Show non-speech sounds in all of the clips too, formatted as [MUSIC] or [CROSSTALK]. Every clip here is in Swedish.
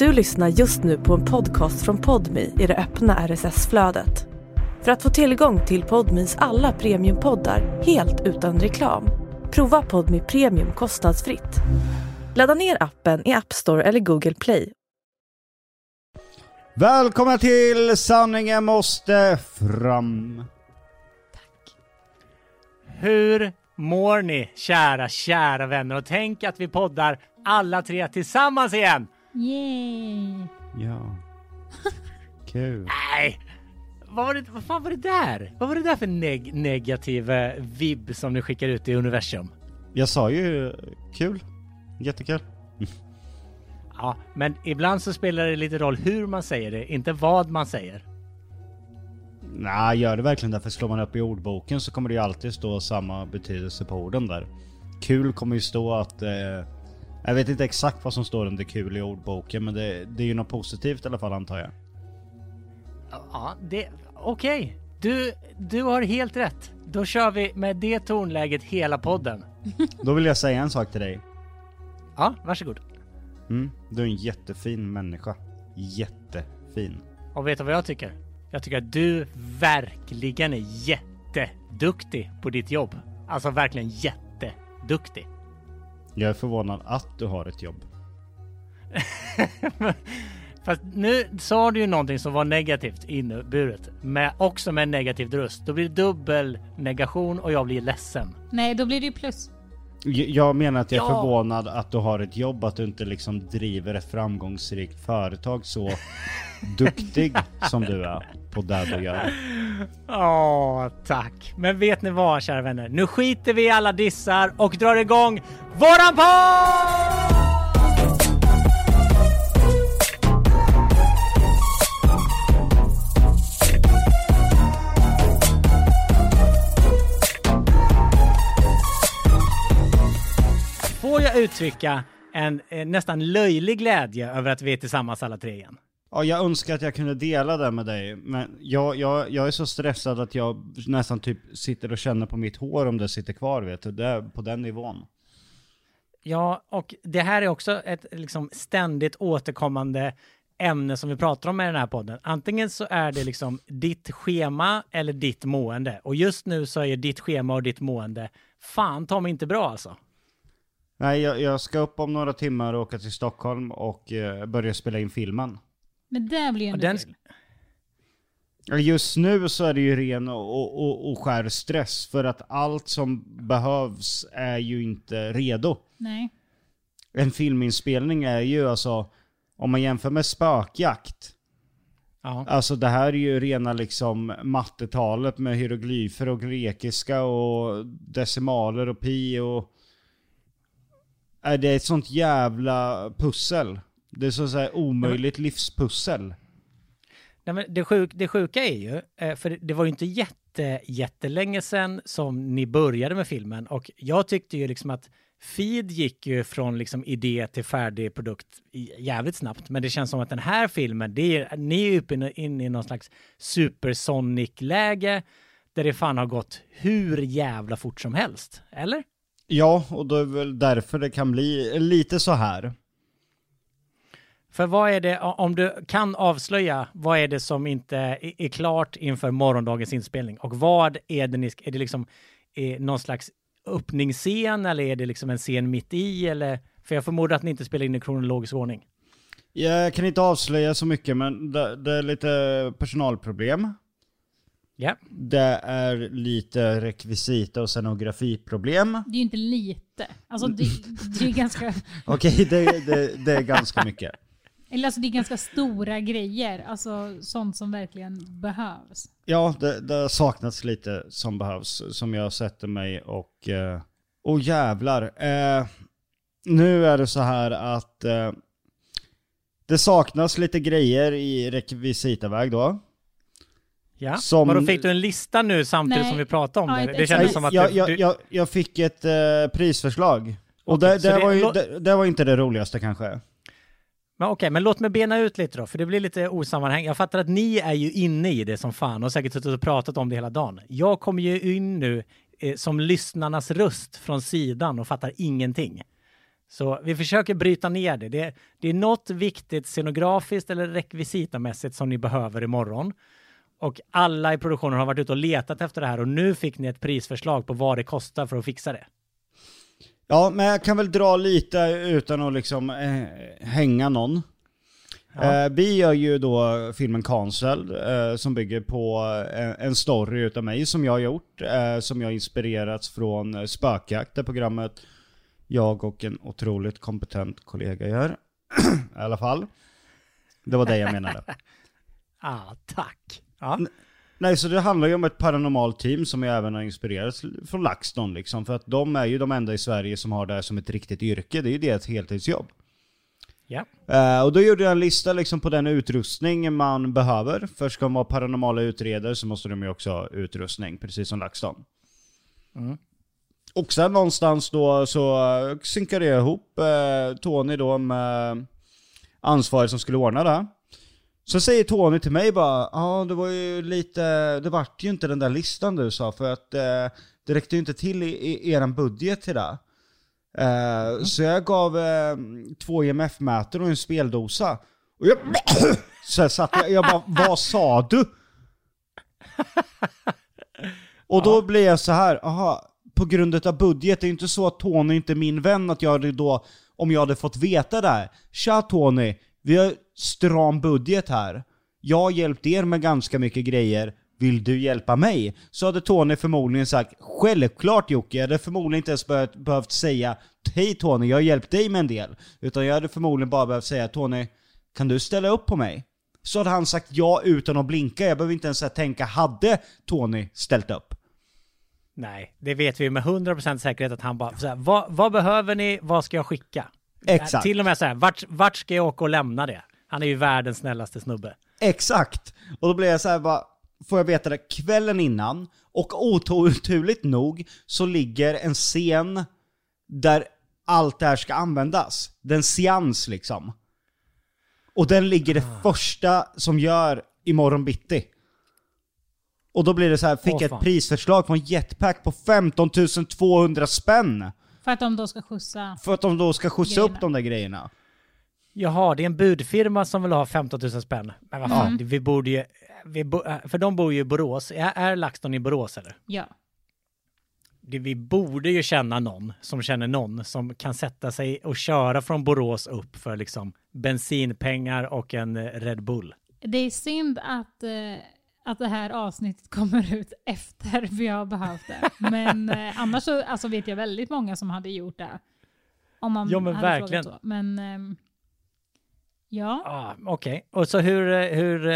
Du lyssnar just nu på en podcast från Podmi i det öppna RSS-flödet. För att få tillgång till Podmis alla premiumpoddar helt utan reklam, prova Podmi Premium kostnadsfritt. Ladda ner appen i App Store eller Google Play. Välkomna till Sanningen måste fram. Hur mår ni, kära, kära vänner? Och tänk att vi poddar alla tre tillsammans igen! Yay! Ja. Kul. Nej! Vad var det, vad fan var det där? Vad var det där för neg negativ eh, vibb som ni skickar ut i universum? Jag sa ju kul. Jättekul. Ja, men ibland så spelar det lite roll hur man säger det, inte vad man säger. Nej, gör det verkligen det? För slår man upp i ordboken så kommer det ju alltid stå samma betydelse på orden där. Kul kommer ju stå att... Eh, jag vet inte exakt vad som står under kul i ordboken men det, det är ju något positivt i alla fall antar jag. Ja, det... Okej. Du, du har helt rätt. Då kör vi med det tonläget hela podden. [LAUGHS] Då vill jag säga en sak till dig. Ja, varsågod. Mm, du är en jättefin människa. Jättefin. Och vet du vad jag tycker? Jag tycker att du verkligen är jätteduktig på ditt jobb. Alltså verkligen jätteduktig. Jag är förvånad att du har ett jobb. [LAUGHS] Fast nu sa du ju någonting som var negativt inneburet, med, också med en negativ röst. Då blir det dubbel negation och jag blir ledsen. Nej, då blir det ju plus. Jag menar att jag är Ja. förvånad att du har ett jobb, att du inte liksom driver ett framgångsrikt företag så [LAUGHS] duktig som du är på det du gör. [LAUGHS] Åh, tack. Men vet ni vad, kära vänner? Nu skiter vi i alla dissar och drar igång våran podd! Får jag uttrycka en eh, nästan löjlig glädje över att vi är tillsammans alla tre igen? Ja, jag önskar att jag kunde dela det med dig, men jag, jag, jag är så stressad att jag nästan typ sitter och känner på mitt hår om det sitter kvar, vet du. Det är på den nivån. Ja, och det här är också ett liksom ständigt återkommande ämne som vi pratar om i den här podden. Antingen så är det liksom ditt schema eller ditt mående. Och just nu så är ditt schema och ditt mående fan ta mig inte bra alltså. Nej, jag, jag ska upp om några timmar och åka till Stockholm och eh, börja spela in filmen. Men det blir ju ändå den, kul. Ja, Just nu så är det ju ren och, och, och skär stress för att allt som behövs är ju inte redo. Nej. En filminspelning är ju alltså, om man jämför med spökjakt, ja. alltså det här är ju rena liksom mattetalet med hieroglyfer och grekiska och decimaler och pi och... Är det ett sånt jävla pussel? Det är så att säga omöjligt livspussel. Nej, men det, sjuk, det sjuka är ju, eh, för det var ju inte jätte, jättelänge sedan som ni började med filmen och jag tyckte ju liksom att Feed gick ju från liksom idé till färdig produkt jävligt snabbt, men det känns som att den här filmen, det är, ni är uppe inne in i någon slags supersonic-läge där det fan har gått hur jävla fort som helst, eller? Ja, och då är det väl därför det kan bli lite så här. För vad är det, om du kan avslöja, vad är det som inte är är klart inför morgondagens inspelning? Och vad är det ni, är det liksom eh, någon slags öppningsscen eller är det liksom en scen mitt i eller? För jag förmodar att ni inte spelar in i kronologisk ordning. Jag kan inte avslöja så mycket men det, det är lite personalproblem. Ja, Det är lite rekvisita och scenografiproblem. Det är ju inte lite. Alltså det, det är ganska, [LAUGHS] Okej, det, det, det är ganska mycket. Eller alltså det är ganska stora grejer. Alltså sånt som verkligen behövs. Ja, det, det har saknats lite som behövs, som jag sätter mig och... Eh, oh jävlar. Eh, nu är det så här att eh, det saknas lite grejer i rekvisitaväg då. ja. Som- Vadå, fick du en lista nu samtidigt Nej. som vi pratade om Ja, det? Det kändes som att jag, du, jag, du, jag, jag fick ett eh, prisförslag. Och Okej, det, det, det- var ju, det, det var inte det roligaste kanske. Men okej, men låt mig bena ut lite då, för det blir lite osammanhang. Jag fattar att ni är ju inne i det som fan och säkert suttit och pratat om det hela dagen. Jag kommer ju in nu eh, som lyssnarnas röst från sidan och fattar ingenting. Så vi försöker bryta ner det. det. Det är något viktigt scenografiskt eller rekvisitamässigt som ni behöver imorgon. Och alla i produktionen har varit ute och letat efter det här och nu fick ni ett prisförslag på vad det kostar för att fixa det. Ja, men jag kan väl dra lite utan att liksom eh, hänga någon. Ja. Eh, vi gör ju då filmen Cancel, eh, som bygger på eh, en story utav mig som jag har gjort, eh, som jag inspirerats från Spökjakt, det programmet jag och en otroligt kompetent kollega gör. [CLEARS THROAT] I alla fall. Det var det jag menade. [LAUGHS] Ah, tack. Ja. Nej, så det handlar ju om ett paranormalt team som jag även har inspirerats från LaxTon liksom. För att de är ju de enda i Sverige som har det här som ett riktigt yrke. Det är ju deras heltidsjobb. ja. Eh, och då gjorde jag en lista liksom på den utrustning man behöver. Först ska man vara paranormala utredare så måste de ju också ha utrustning, precis som LaxTon. Mm. Och sen någonstans då så uh, synkade jag ihop eh, Tony då med ansvarig som skulle ordna det. Så säger Tony till mig bara, ja det var ju lite, det vart ju inte den där listan du sa för att eh, det räckte ju inte till i, i eran budget till det. Eh, Så jag gav eh, två IMF-mätare och en speldosa. Och jag, [CLEARS THROAT] så jag satt jag, jag bara, vad sa du? [LAUGHS] Och då blir jag så här, aha, på grund av budget, det är ju inte så att Tony inte är min vän, att jag hade då, om jag hade fått veta det här. Tja Tony, vi har stram budget här. Jag har hjälpt er med ganska mycket grejer, vill du hjälpa mig? Så hade Tony förmodligen sagt, självklart Jocke, jag hade förmodligen inte ens behövt, behövt säga, hej Tony, jag har hjälpt dig med en del. Utan jag hade förmodligen bara behövt säga, Tony, kan du ställa upp på mig? Så hade han sagt ja utan att blinka, jag behöver inte ens tänka, hade Tony ställt upp? Nej, det vet vi med 100% säkerhet att han bara, så här, vad, vad behöver ni, vad ska jag skicka? Exakt. Till och med så här, vart, vart ska jag åka och lämna det? Han är ju världens snällaste snubbe. Exakt! Och då blir jag så här bara, får jag veta det kvällen innan, och oturligt nog så ligger en scen där allt det här ska användas. Den seans liksom. Och den ligger det första som gör imorgon bitti. Och då blir det så här, fick jag ett prisförslag från Jetpack på 15 200 spänn. För att de då ska skjutsa. För att de då ska skjutsa Grejerna. upp de där grejerna. Jaha, det är en budfirma som vill ha 15 000 spänn. Men vad fan, Mm. vi borde ju... Vi bo, äh, för de bor ju i Borås. Är, är LaxTon i Borås eller? Ja. Det, vi borde ju känna någon som känner någon som kan sätta sig och köra från Borås upp för liksom bensinpengar och en eh, Red Bull. Det är synd att, eh, att det här avsnittet kommer ut efter vi har behövt det. Men [LAUGHS] eh, annars så alltså vet jag väldigt många som hade gjort det. Om man Ja, men hade verkligen. frågat så. Men ehm, ja, Ah, Okej, och så hur, eh, hur... eh,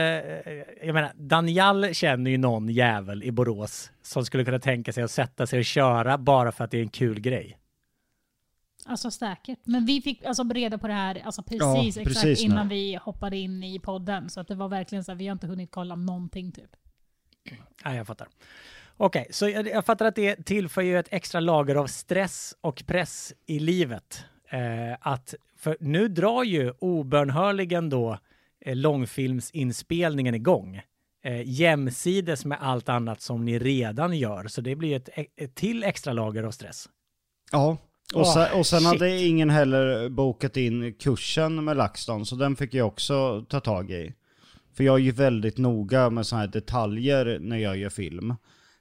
Jag menar, Daniel känner ju någon jävel i Borås som skulle kunna tänka sig att sätta sig och köra bara för att det är en kul grej. Alltså säkert. Men vi fick alltså reda på det här alltså precis, Ja, exakt precis innan vi hoppade in i podden. Så att det var verkligen så här, vi har inte hunnit kolla någonting typ. Ja, jag fattar. Okej, så jag, jag fattar att det tillför ju ett extra lager av stress och press i livet. Eh, att, för nu drar ju obönhörligen då eh, långfilmsinspelningen igång. Eh, jämsides med allt annat som ni redan gör. Så det blir ett, ett till extra lager av stress. Ja. Och sen, och sen hade ingen heller bokat in kursen med LaxTon, så den fick jag också ta tag i. För jag är ju väldigt noga med sådana här detaljer när jag gör film.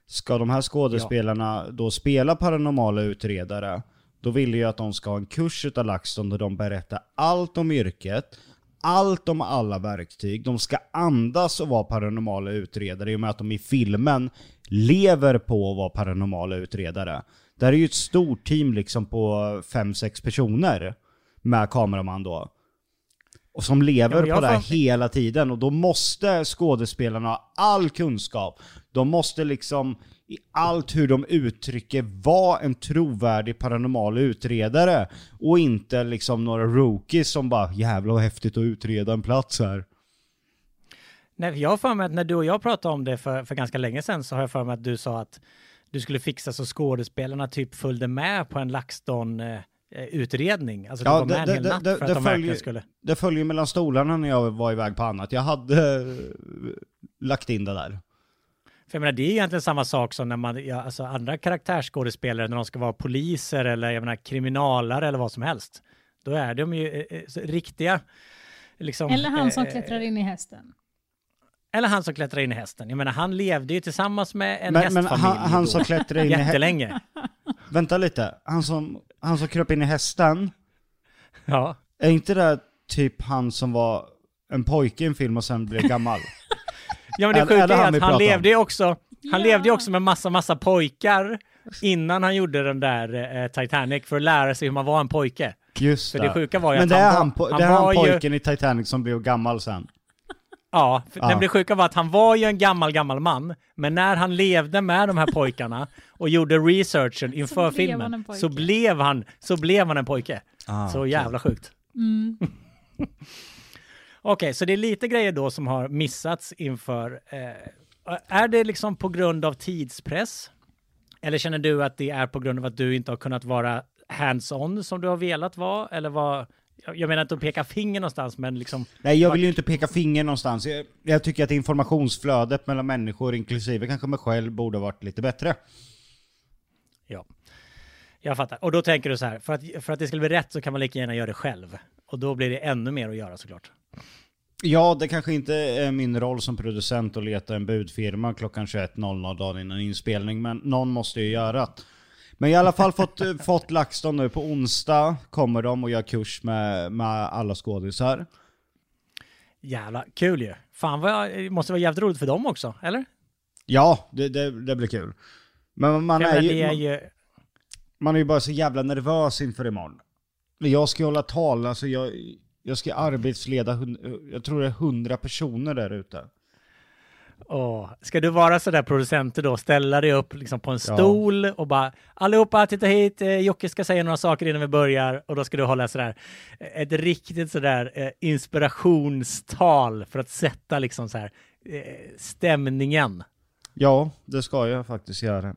Ska de här skådespelarna då spela paranormala utredare, då vill jag att de ska ha en kurs utav LaxTon där de berättar allt om yrket, allt om alla verktyg. De ska andas och vara paranormala utredare i och med att de i filmen lever på att vara paranormala utredare. Det här är ju ett stort team liksom på 5-6 personer med kameraman då. Och som lever Ja, på det här hela tiden och då måste skådespelarna ha all kunskap. De måste liksom i allt hur de uttrycker vara en trovärdig paranormal utredare och inte liksom några rookies som bara jävlar vad häftigt att utreda en plats här. Nej, jag har för mig att när du och jag pratade om det för, för ganska länge sedan så har jag för mig att du sa att du skulle fixa så skådespelarna typ följde med på en LaxTon-utredning. Alltså du Ja, det- det- det- det att de följer- skulle... Det följer mellan stolarna när jag var iväg på annat. Jag hade eh, lagt in det där. För jag menar, det är egentligen samma sak som när man, ja, alltså andra karaktärsskådespelare när de ska vara poliser eller jag menar kriminalare eller vad som helst. Då är de ju eh, eh, riktiga, liksom. Eller han som eh, klättrar in i hästen. Eller han som klättrar in i hästen. Jag menar, han levde ju tillsammans med en Men, men hästfamilj han, han då, som klättrar in i hästen. jättelänge. Vänta lite. Han som, han som kröp in i hästen. Ja. Är inte det typ han som var en pojke i en film och sen blev gammal? [LAUGHS] Ja men det sjuka är är han att han levde ju också, han Ja. levde också med massa, massa pojkar innan han gjorde den där eh, Titanic för att lära sig hur man var en pojke. Just För det. det sjuka var ju Men att det är han, han, det är han var ju, pojken i Titanic som blev gammal sen. Ja, Ja. men det sjuka var att han var ju en gammal, gammal man, men när han levde med de här pojkarna [LAUGHS] och gjorde researchen inför blev en filmen så blev han, så blev han en pojke. Ah, så jävla sjukt. Mm. [LAUGHS] Okej, så det är lite grejer då som har missats inför. Eh, är det liksom på grund av tidspress? Eller känner du att det är på grund av att du inte har kunnat vara hands-on som du har velat vara? Eller vad? Jag menar inte att peka finger någonstans, men liksom. Nej, jag vill ju inte peka finger någonstans. Jag, jag tycker att informationsflödet mellan människor, inklusive kanske mig själv, borde ha varit lite bättre. Ja, jag fattar. Och då tänker du så här, för att, för att det skulle bli rätt så kan man lika gärna göra det själv. Och då blir det ännu mer att göra såklart. Ja, det kanske inte är min roll som producent att leta en budfirma klockan 21.00 dagen innan inspelning, men någon måste ju göra det. Men i alla fall fått, eh, fått LaxTon nu. På onsdag kommer de och gör kurs med, med alla skådisar. Jävla kul ju. Fan vad jag, det måste vara jävligt roligt för dem också, eller? Ja, det, det, det blir kul. Men man är, ju, är man, ju... man är ju bara så jävla nervös inför imorgon. Jag ska ju hålla tal, alltså jag, jag ska arbetsleda, jag tror det är hundra personer där ute. Åh, ska du vara sådär producenter då, ställa dig upp liksom på en Ja. stol och bara allihopa titta hit, eh, Jocke ska säga några saker innan vi börjar och då ska du hålla sådär eh, ett riktigt sådär eh, inspirationstal för att sätta liksom så här eh, stämningen. Ja, det ska jag faktiskt göra.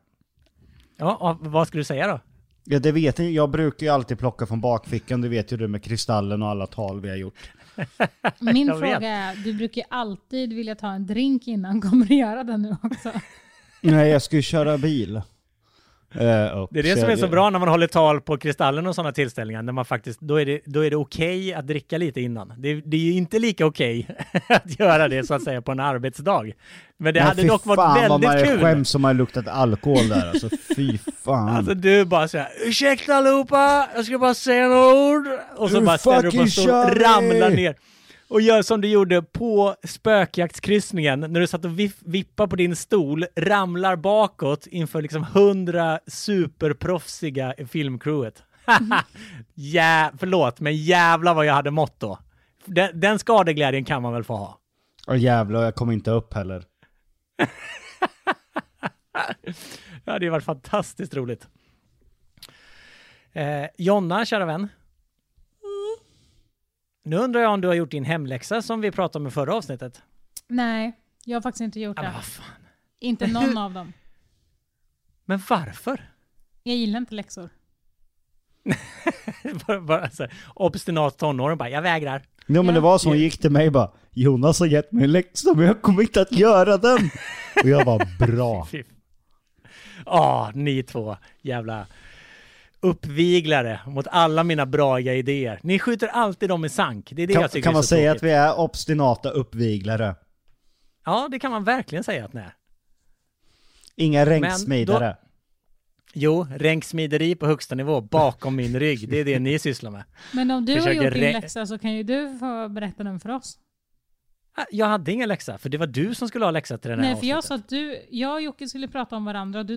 Ja, vad ska du säga då? Ja det vet jag, jag brukar ju alltid plocka från bakfickan, det vet ju du med kristallen och alla tal vi har gjort. [LAUGHS] Min vet. fråga är, du brukar ju alltid vilja ta en drink innan. Kommer du göra det nu också? Nej jag ska ju köra bil. Eh, Det är det som är så bra när man håller tal på Kristallen och sådana tillställningar, när man faktiskt, då är det, då är det okej att dricka lite innan. Det, det är ju inte lika okej [LAUGHS] att göra det så att säga på en arbetsdag. Men det Men hade fy dock varit fan vad man väldigt är kul. skäms som har luktat alkohol där alltså, fy fan. Alltså du bara såhär, ursäkta allihopa, jag ska bara säga några ord. Och så Nu bara ställer du upp vi! ramlar ner. Och gör som du gjorde på spökjaktskryssningen, när du satt och viff, vippade på din stol, ramlar bakåt inför liksom hundra superproffsiga filmcrewet. [LAUGHS] ja, förlåt, men jävla vad jag hade mått då. Den, den skadeglädjen kan man väl få ha. Åh jävlar, jag kommer inte upp heller. [LAUGHS] Det hade ju varit fantastiskt roligt. Eh, Jonna, kära vän. Nu undrar jag om du har gjort din hemläxa som vi pratade om i förra avsnittet. Nej, jag har faktiskt inte gjort Ja, det. vad fan. Inte någon av dem. Men varför? Jag gillar inte läxor. bara, bara så här, obstinat tonåring bara, jag vägrar. Ja men Ja. det var som hon gick till mig bara Jonas har gett mig en läxa men jag kommer inte att göra den. Och jag var bra. Ah, ni två jävla uppviglare mot alla mina bra idéer. Ni skjuter alltid dem i sank. Det är det jag Kan, tycker kan är man så säga tråkigt. att vi är obstinata uppviglare? Ja, det kan man verkligen säga att ni är. Inga ränksmidare. Jo, ränksmideri på högsta nivå bakom min rygg. Det är det ni sysslar med. Men om du har Försöker gjort din läxa så kan ju du få berätta den för oss. Ah, Jag hade ingen läxa, för det var du som skulle ha läxa till den här Nej, för jag sa avsnittet. att du, jag och Jocke skulle prata om varandra och du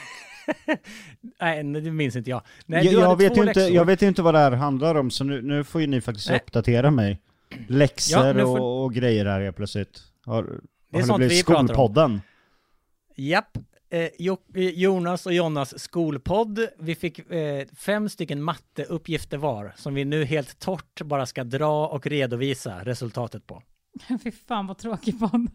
[LAUGHS] Nej, det minns inte jag. Nej, jag, jag, vet ju inte, läxor. jag vet ju inte vad det här handlar om, så nu, nu får ju ni faktiskt Nej. uppdatera mig. Läxor Ja, får- och, och grejer här helt plötsligt. Har, Det är har sånt blivit vi pratar om. Skolpodden? Japp. Eh, eh, Jonas och Jonas skolpodd. Vi fick eh, fem stycken matteuppgifter var som vi nu helt torrt bara ska dra och redovisa resultatet på. [LAUGHS] Fy fan vad tråkig podd.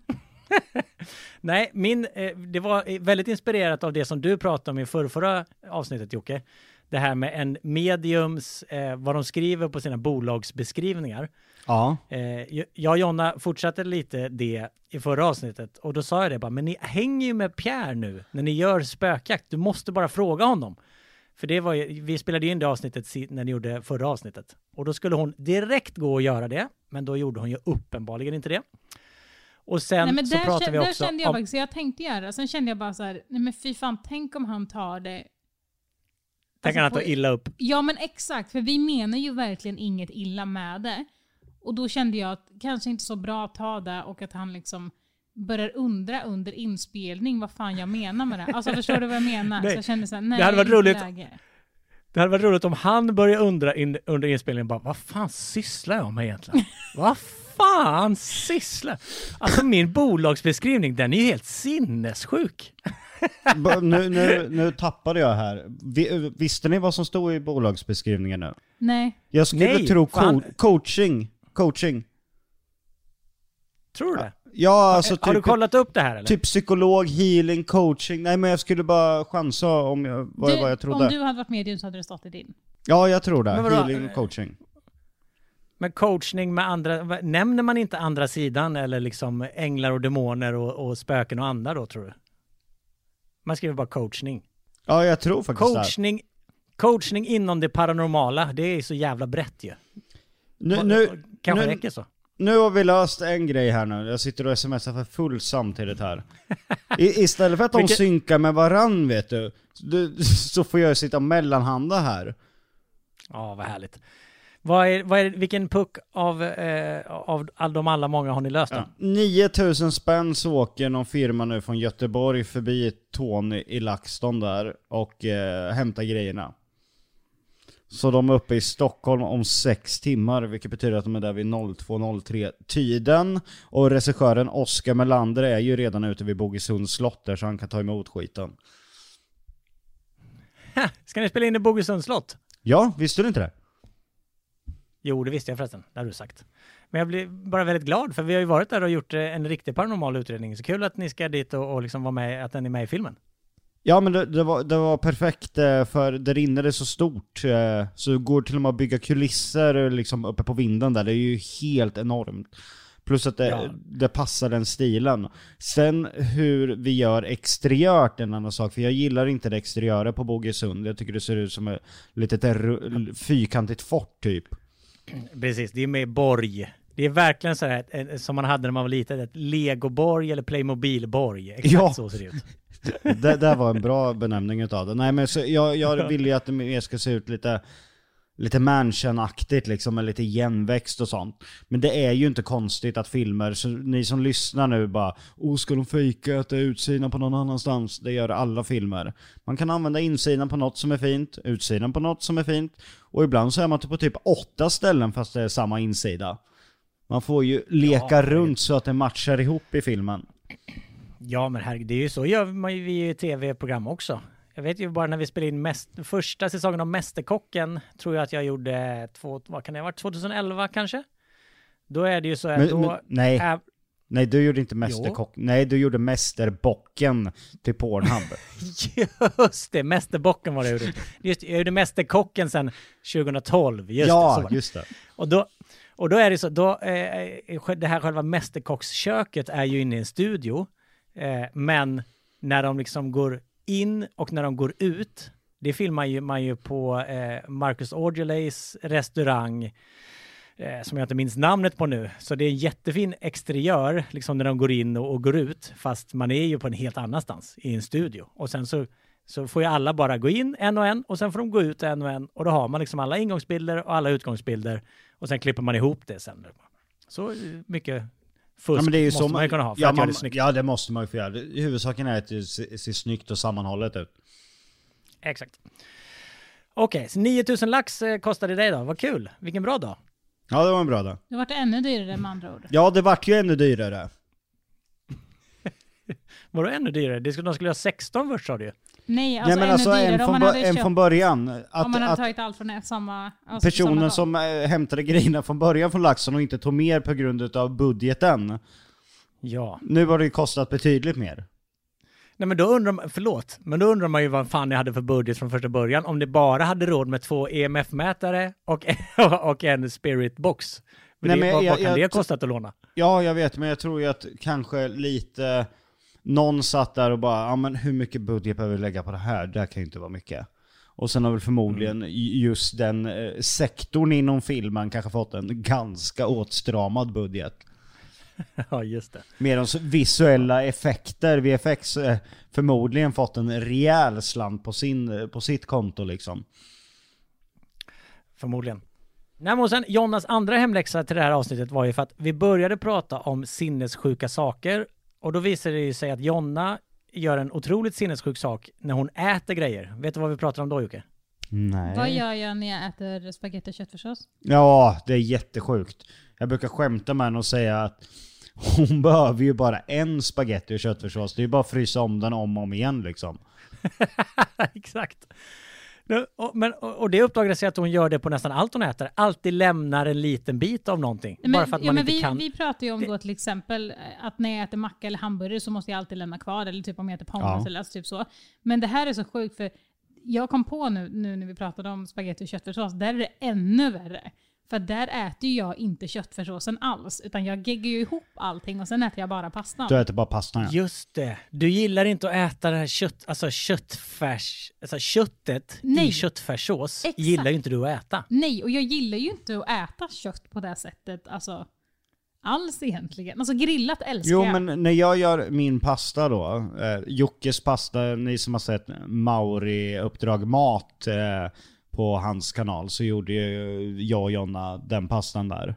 [LAUGHS] Nej, min, eh, det var eh, väldigt inspirerat av det som du pratade om i förrförra avsnittet Jocke. Det här med en mediums, eh, vad de skriver på sina bolagsbeskrivningar. Ja. Jag och Jonna fortsatte lite det i förra avsnittet och då sa jag det bara, men ni hänger ju med Pierre nu när ni gör spökjakt. Du måste bara fråga honom. För det var ju, vi spelade in det avsnittet när ni gjorde förra avsnittet. Och då skulle hon direkt gå och göra det, men då gjorde hon ju uppenbarligen inte det. Och sen Nej, så där, kä- vi där också kände jag om... faktiskt, jag tänkte göra. Sen kände jag bara så här, nej men fy fan, tänk om han tar det. Han alltså, ta på- illa upp? Ja men exakt, för vi menar ju verkligen inget illa med det. Och då kände jag att kanske inte så bra att ta det och att han liksom börjar undra under inspelning vad fan jag menar med det. Alltså förstår du vad jag menar? [LAUGHS] Nej, så jag kände såhär, nej det hade varit roligt. läge. Det hade varit roligt om han började undra in, under inspelningen bara, vad fan sysslar jag med egentligen? vad fan sysslar... Alltså min bolagsbeskrivning, den är ju helt sinnessjuk. Nu, nu, nu tappade jag här. Vi, visste ni vad som stod i bolagsbeskrivningen nu? Nej. Jag skulle Nej, tro co- coaching. Coaching. Tror du det? Ja, alltså har du typ, kollat upp det här eller? typ psykolog, healing, coaching. Nej men jag skulle bara chansa om jag, vad, Du, vad jag trodde. om du hade varit medium så hade det stått i din. Ja, jag tror det. Healing och coaching. Men coachning med andra, nämner man inte andra sidan eller liksom änglar och demoner och, och spöken och andar då tror du? Man skriver bara coachning. Ja, jag tror faktiskt det. Coachning, coachning inom det paranormala, det är så jävla brett ju. Nu, nu, Kanske nu, räcker så. nu har vi löst en grej här nu. Jag sitter och smsar för full samtidigt här. [LAUGHS] I, istället för att de Vilket- synkar med varann vet du, du, [LAUGHS] så får jag sitta mellanhanda här. Ja, vad härligt. Vad är, vad är, vilken puck av, eh, av all, de alla många har ni löst då? Ja. 9000 spänn så åker någon firma nu från Göteborg förbi Tony i LaxTon där och eh, hämtar grejerna. Så de är uppe i Stockholm om sex timmar, vilket betyder att de är där vid 02.03 tiden. Och regissören Oskar Melander är ju redan ute vid Bogesunds slott där så han kan ta emot skiten. Ska ni spela in i Bogesunds slott? Ja, visste du inte det? Jo, det visste jag förresten. Det har du sagt. Men jag blir bara väldigt glad för vi har ju varit där och gjort eh, en riktig paranormal utredning. Så kul att ni ska dit och, och liksom vara med, att den är med i filmen. Ja men det, det, var, det var perfekt eh, för där inne är det så stort. eh, Så det går till och med att bygga kulisser liksom uppe på vinden där. Det är ju helt enormt. Plus att det, Ja. det passar den stilen. Sen hur vi gör exteriört är en annan sak. För jag gillar inte det exteriöra på Bogesund. Jag tycker det ser ut som ett litet fyrkantigt fort typ. Precis, det är med borg. Det är verkligen så här ett- som man hade när man var liten, ett legoborg eller Playmobilborg. Exakt Ja. så ser det ut. [LAUGHS] Det där var en bra benämning utav det. Nej men så jag, jag [LAUGHS] vill ju att det mer ska se ut lite Lite mansion-aktigt liksom, med lite igenväxt och sånt. Men det är ju inte konstigt att filmer, så ni som lyssnar nu bara Oh, ska de fejka att det är utsidan på någon annanstans? Det gör alla filmer. Man kan använda insidan på något som är fint, utsidan på något som är fint. Och ibland så är man på typ åtta ställen fast det är samma insida. Man får ju leka Ja, runt så att det matchar ihop i filmen. Ja, men herregud, det är ju så gör man ju i tv-program också. Jag vet ju bara när vi spelade in mäst, första säsongen av Mästerkocken, tror jag att jag gjorde, två, vad kan det ha varit, 2011 kanske? Då är det ju så här, Men, då... men, nej, är- Nej, du gjorde inte Mästerkock. Nej, du gjorde Mästerbocken till Pornhub. [LAUGHS] Just det, Mästerbocken var det jag gjorde. Just, jag gjorde Mästerkocken sedan 2012. Just ja, det. just det. Och då, och då är det så, då, eh, det här själva mästerkocksköket är ju inne i en studio. Eh, men när de liksom går in och när de går ut, det filmar ju, man ju på eh, Marcus Aujalays restaurang, eh, som jag inte minns namnet på nu. Så det är en jättefin exteriör, liksom när de går in och, och går ut, fast man är ju på en helt annanstans, i en studio. Och sen så så får ju alla bara gå in en och en och sen får de gå ut en och en och då har man liksom alla ingångsbilder och alla utgångsbilder och sen klipper man ihop det sen. Så mycket fusk Ja, men det är ju måste så man ju kunna ha för ja, att göra man, det snyggt. ja, det måste man ju få göra. Huvudsaken är att det ser, ser snyggt och sammanhållet ut. Exakt. Okej, så 9000 lax eh, kostade dig då. Vad kul. Vilken bra dag. Ja, det var en bra dag. Det vart ännu dyrare med andra ord. Ja, det vart ju ännu dyrare. [LAUGHS] Var det ännu dyrare? Det skulle, de skulle ha 16 först sa du ju. Nej, alltså Nej men alltså dyrare en om från, bör- en köpt, från början. om Att, man hade att tagit allt från samma... Alltså personen som äh, hämtade grejerna från början från laxen och inte tog mer på grund av budgeten. Ja. Nu har det ju kostat betydligt mer. Nej men då undrar man, förlåt, men då undrar man ju vad fan ni hade för budget från första början. Om ni bara hade råd med två EMF-mätare och, [LAUGHS] och en spirit box. Men Nej, det, men vad, jag- vad kan jag- det ha kostat att låna? Ja, jag vet, men jag tror ju att kanske lite... Någon satt där och bara, ja men hur mycket budget behöver vi lägga på det här? Det här kan ju inte vara mycket. Och sen har väl förmodligen Mm. just den eh, sektorn inom filmen kanske fått en ganska åtstramad budget. [LAUGHS] ja, just det. Medan visuella effekter, VFX, eh, förmodligen fått en rejäl slant på, sin, eh, på sitt konto liksom. Förmodligen. Nej, men sen Jonas andra hemläxa till det här avsnittet var ju för att vi började prata om sinnessjuka saker och då visade det ju sig att Jonna gör en otroligt sinnessjuk sak när hon äter grejer. Vet du vad vi pratar om då Jocke? Nej. Vad gör jag när jag äter spagetti och köttfärssås? Ja, det är jättesjukt. Jag brukar skämta med henne och säga att hon [LAUGHS] behöver ju bara en spaghetti och köttfärssås. Det är ju bara att frysa om den om och om igen liksom. [LAUGHS] Exakt. Och, men, och, och det uppdagades sig att hon gör det på nästan allt hon äter. Alltid lämnar en liten bit av någonting. Nej, bara för att ja, man men inte vi, kan. vi pratar ju om då till exempel eh, att när jag äter macka eller hamburgare så måste jag alltid lämna kvar, eller typ om jag äter pommes Ja. eller alltså typ så. Men det här är så sjukt för jag kom på nu, nu när vi pratade om spagetti och köttfärssås, där är det ännu värre. För där äter jag inte köttfärssåsen alls, utan jag geggar ju ihop allting och sen äter jag bara pastan. Du äter bara pastan ja. Just det. Du gillar inte att äta det här kött, alltså köttfärs, alltså köttet Nej. i köttfärssås Exakt. gillar ju inte du att äta. Nej, och jag gillar ju inte att äta kött på det här sättet, alltså alls egentligen. Alltså grillat älskar Jo jag. men när jag gör min pasta då, eh, Jockes pasta, ni som har sett Mauri Uppdrag Mat eh, på hans kanal så gjorde ju jag och Jonna den pastan där.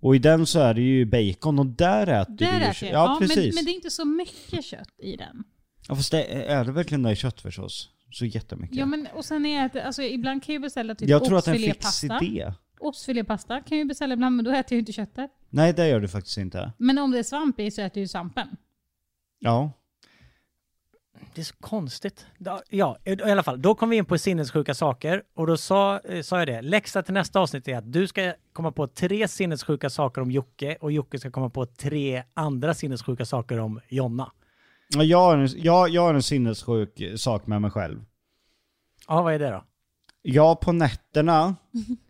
Och i den så är det ju bacon och där äter Där du ju jag. Ja, Ja, men, precis. men det är inte så mycket kött i den. Ja, fast det, är det verkligen det i köttfärssås? Så jättemycket? Ja men och sen är äter- alltså ibland kan jag beställa typ jag tror att det är en fix ostfilépasta. idé. Ostfilépasta kan jag ju beställa ibland men då äter jag ju inte köttet. Nej det gör du faktiskt inte. Men om det är svamp i så äter jag ju svampen. Ja. Det är så konstigt. Ja, i alla fall. Då kom vi in på sinnessjuka saker och då sa, eh, sa jag det. Läxa till nästa avsnitt är att du ska komma på tre sinnessjuka saker om Jocke och Jocke ska komma på tre andra sinnessjuka saker om Jonna. Ja, Jag har, en, jag, jag har en sinnessjuk sak med mig själv. Ja, vad är det då? Jag på nätterna,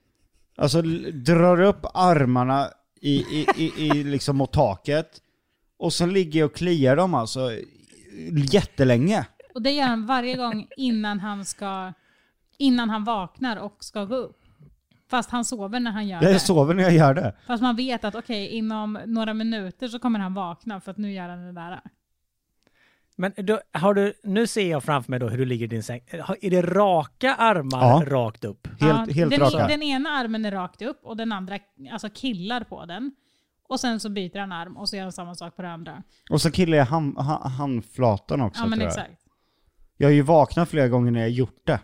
[LAUGHS] alltså drar upp armarna i, i, i, i liksom mot taket. Och sen ligger jag och kliar dem alltså jättelänge. Och det gör han varje gång innan han ska innan han vaknar och ska gå upp. Fast han sover när han gör det. Jag sover när jag gör det. Fast man vet att okej, inom några minuter så kommer han vakna för att nu gör han det där. Men då, har du, nu ser jag framför mig då hur du ligger i din säng. Är det raka armar Ja. rakt upp? Helt, helt den, raka. den ena armen är rakt upp och den andra alltså killar på den. Och sen så byter han arm och så gör han samma sak på den andra. Och så killar jag hand, ha- handflatan också Ja men tror jag. exakt. Jag har ju vaknat flera gånger när jag gjort det.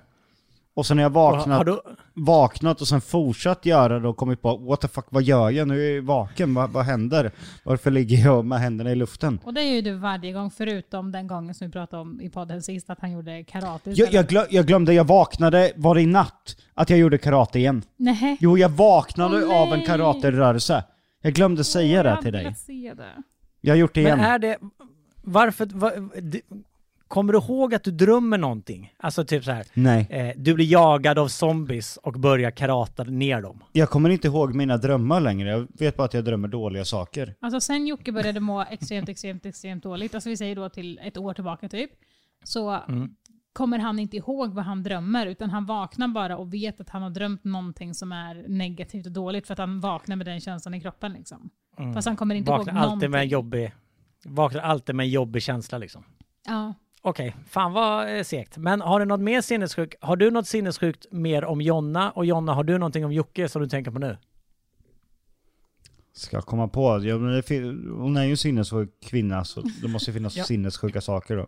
Och sen när jag vaknat, har du, vaknat och sen fortsatt göra det och kommit på what the fuck, vad gör jag? Nu är jag vaken, vad, vad händer? Varför ligger jag med händerna i luften? Och det gör ju du varje gång förutom den gången som vi pratade om i podden sist att han gjorde karate Jag, jag, glö, jag glömde, jag vaknade, var det i natt, att jag gjorde karate igen? Nej. Jo, jag vaknade Åh, av en nej. karaterörelse. Jag glömde säga det till dig. Jag har gjort det igen. Men är det... Varför... Var, det, kommer du ihåg att du drömmer någonting? Alltså typ så här. Nej. Eh, du blir jagad av zombies och börjar karata ner dem. Jag kommer inte ihåg mina drömmar längre. Jag vet bara att jag drömmer dåliga saker. Alltså sen Jocke började må extremt, extremt, extremt dåligt, alltså vi säger då till ett år tillbaka typ, så Mm. Kommer han inte ihåg vad han drömmer, utan han vaknar bara och vet att han har drömt någonting som är negativt och dåligt för att han vaknar med den känslan i kroppen liksom. Fast han kommer inte Vaknar ihåg alltid någonting. med en jobbig... Vaknar alltid med en jobbig känsla liksom. Ja. Okej, fan vad eh, segt. Men har du något mer sinnessjukt? Har du något sinnessjukt mer om Jonna? Och Jonna, har du någonting om Jocke som du tänker på nu? Ska jag komma på? Ja, men det hon är ju en sinnessjuk kvinna så det måste ju finnas [LAUGHS] Ja. sinnessjuka saker då.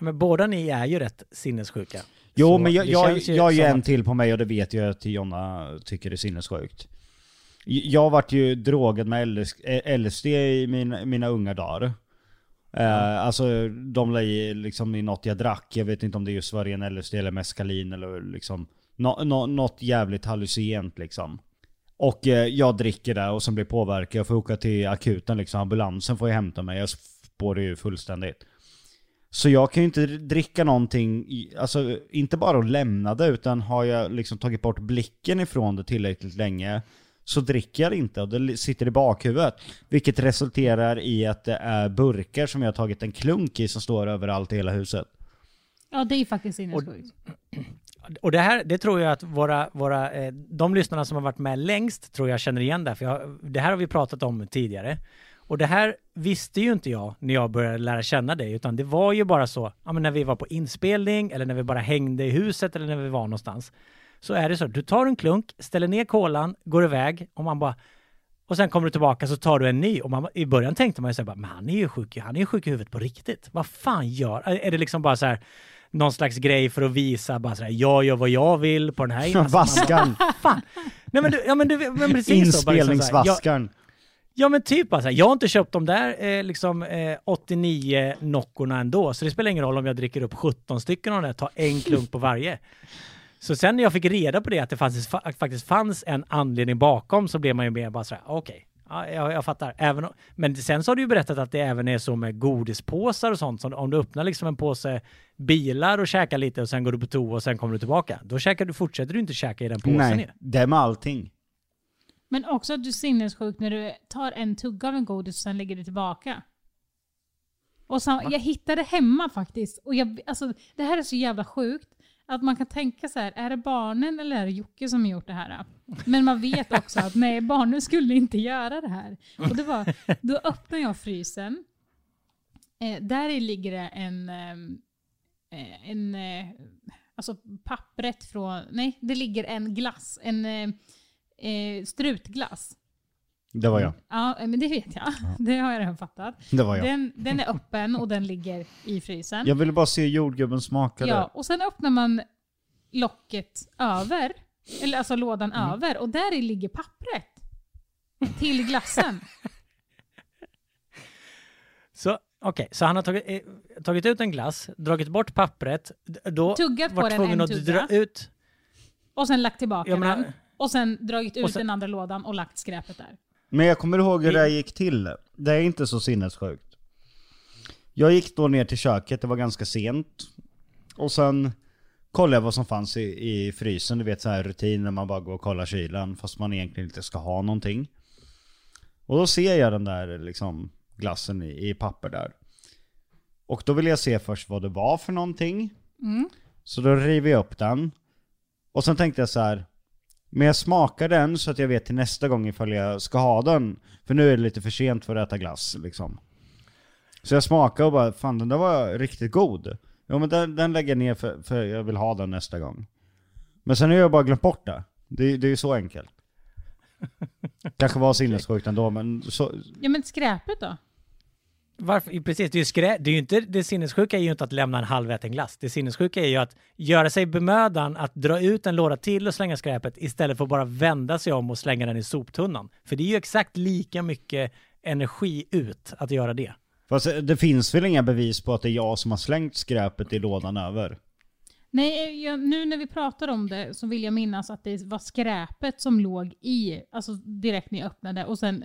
Ja, men båda ni är ju rätt sinnessjuka. Jo Så men jag, det jag, jag som en att- till på mig och det vet jag att Jonna tycker är sinnessjukt. Jag vart ju drogad med LS, eh, LSD i min, mina unga dagar. Eh, alltså de la i liksom i något jag drack, jag vet inte om det just var ren LSD eller meskalin eller liksom nå, nå, något jävligt hallucinogent liksom. Och eh, jag dricker där och sen blir påverkad, jag får åka till akuten liksom, ambulansen får ju hämta mig, jag spårar ju fullständigt. Så jag kan ju inte dricka någonting, i- alltså inte bara att lämna det utan har jag liksom tagit bort blicken ifrån det tillräckligt länge så dricker jag inte och det sitter i bakhuvudet. Vilket resulterar i att det är burkar som jag har tagit en klunk i som står överallt i hela huset. ja, det är faktiskt sinnessjukt. [CLEARS THROAT] Och det här, det tror jag att våra, våra eh, de lyssnarna som har varit med längst tror jag känner igen det, för jag, det här har vi pratat om tidigare. Och det här visste ju inte jag när jag började lära känna dig, utan det var ju bara så, ja men när vi var på inspelning, eller när vi bara hängde i huset, eller när vi var någonstans. Så är det så, du tar en klunk, ställer ner kolan, går iväg, och man bara, och sen kommer du tillbaka så tar du en ny. Och man, i början tänkte man ju så här, bara, men han är ju sjuk, han är ju sjuk i huvudet på riktigt. Vad fan gör, är det liksom bara så här, någon slags grej för att visa bara så här, jag gör vad jag vill på den här. [LAUGHS] Man bara, Vaskan! fan. Nej men du, ja men du, men precis så. bara liksom jag, Inspelningsvaskaren. Ja men typ bara så här, jag har inte köpt de där eh, liksom eh, 89 Noccorna ändå, så det spelar ingen roll om jag dricker upp 17 stycken av de där, tar en klunk på varje. Så sen när jag fick reda på det, att det faktiskt, fa- faktiskt fanns en anledning bakom, så blev man ju mer bara så här, okej, ja, jag, jag fattar. Även, men sen så har du ju berättat att det även är så med godispåsar och sånt, så om du öppnar liksom en påse bilar och käkar lite och sen går du på toa och sen kommer du tillbaka, då käkar du, fortsätter du inte käka i den påsen ju. Nej, det är med allting. Men också att du är sinnessjuk när du tar en tugga av en godis och sen lägger du tillbaka. Och så, jag hittade hemma faktiskt. Och jag, alltså, det här är så jävla sjukt. Att man kan tänka så här, är det barnen eller är det Jocke som har gjort det här? Men man vet också att nej, barnen skulle inte göra det här. Och det var, då öppnar jag frysen. Eh, där ligger det en, eh, en eh, alltså pappret från, nej, det ligger en glass, en eh, eh, strutglass. Det var jag. Ja, men det vet jag. [LAUGHS] Det har jag redan fattat. Det var jag. Den, den är öppen och den ligger i frysen. Jag ville bara se jordgubben smaka Ja, det. och sen öppnar man locket över, eller alltså lådan Mm. över, och där i ligger pappret. Till glassen. [LAUGHS] Så okej, så han har tagit, eh, tagit ut en glass, dragit bort pappret, då Tuggat på var den tvungen en att tugga. dra ut. Och sen lagt tillbaka den. Och sen dragit ut sen- den andra lådan och lagt skräpet där. Men jag kommer ihåg hur det här gick till. Det är inte så sinnessjukt. Jag gick då ner till köket, det var ganska sent. Och sen kollade jag vad som fanns i, i frysen. Du vet så här rutin när man bara går och kollar kylen fast man egentligen inte ska ha någonting. Och då ser jag den där liksom glassen i, i papper där. Och då vill jag se först vad det var för någonting. Så då river jag upp den. Och sen tänkte jag så här. Men jag smakar den så att jag vet till nästa gång ifall jag ska ha den. För nu är det lite för sent för att äta glass liksom. Så jag smakar och bara, fan den där var riktigt god. Ja men den, den lägger jag ner för, för jag vill ha den nästa gång. Men sen har jag bara glömt bort det. Det, det är ju så enkelt. [LAUGHS] Kanske var sinnessjukt ändå men så, Ja men skräpet då? Varför? Precis, det är ju skrä, det är ju inte, det sinnessjuka är ju inte att lämna en halväten glass. Det sinnessjuka är ju att göra sig bemödan att dra ut en låda till och slänga skräpet istället för att bara vända sig om och slänga den i soptunnan. För det är ju exakt lika mycket energi ut att göra det. Fast det finns väl inga bevis på att det är jag som har slängt skräpet i lådan över? Nej, jag, nu när vi pratar om det så vill jag minnas att det var skräpet som låg i, alltså direkt när jag öppnade och sen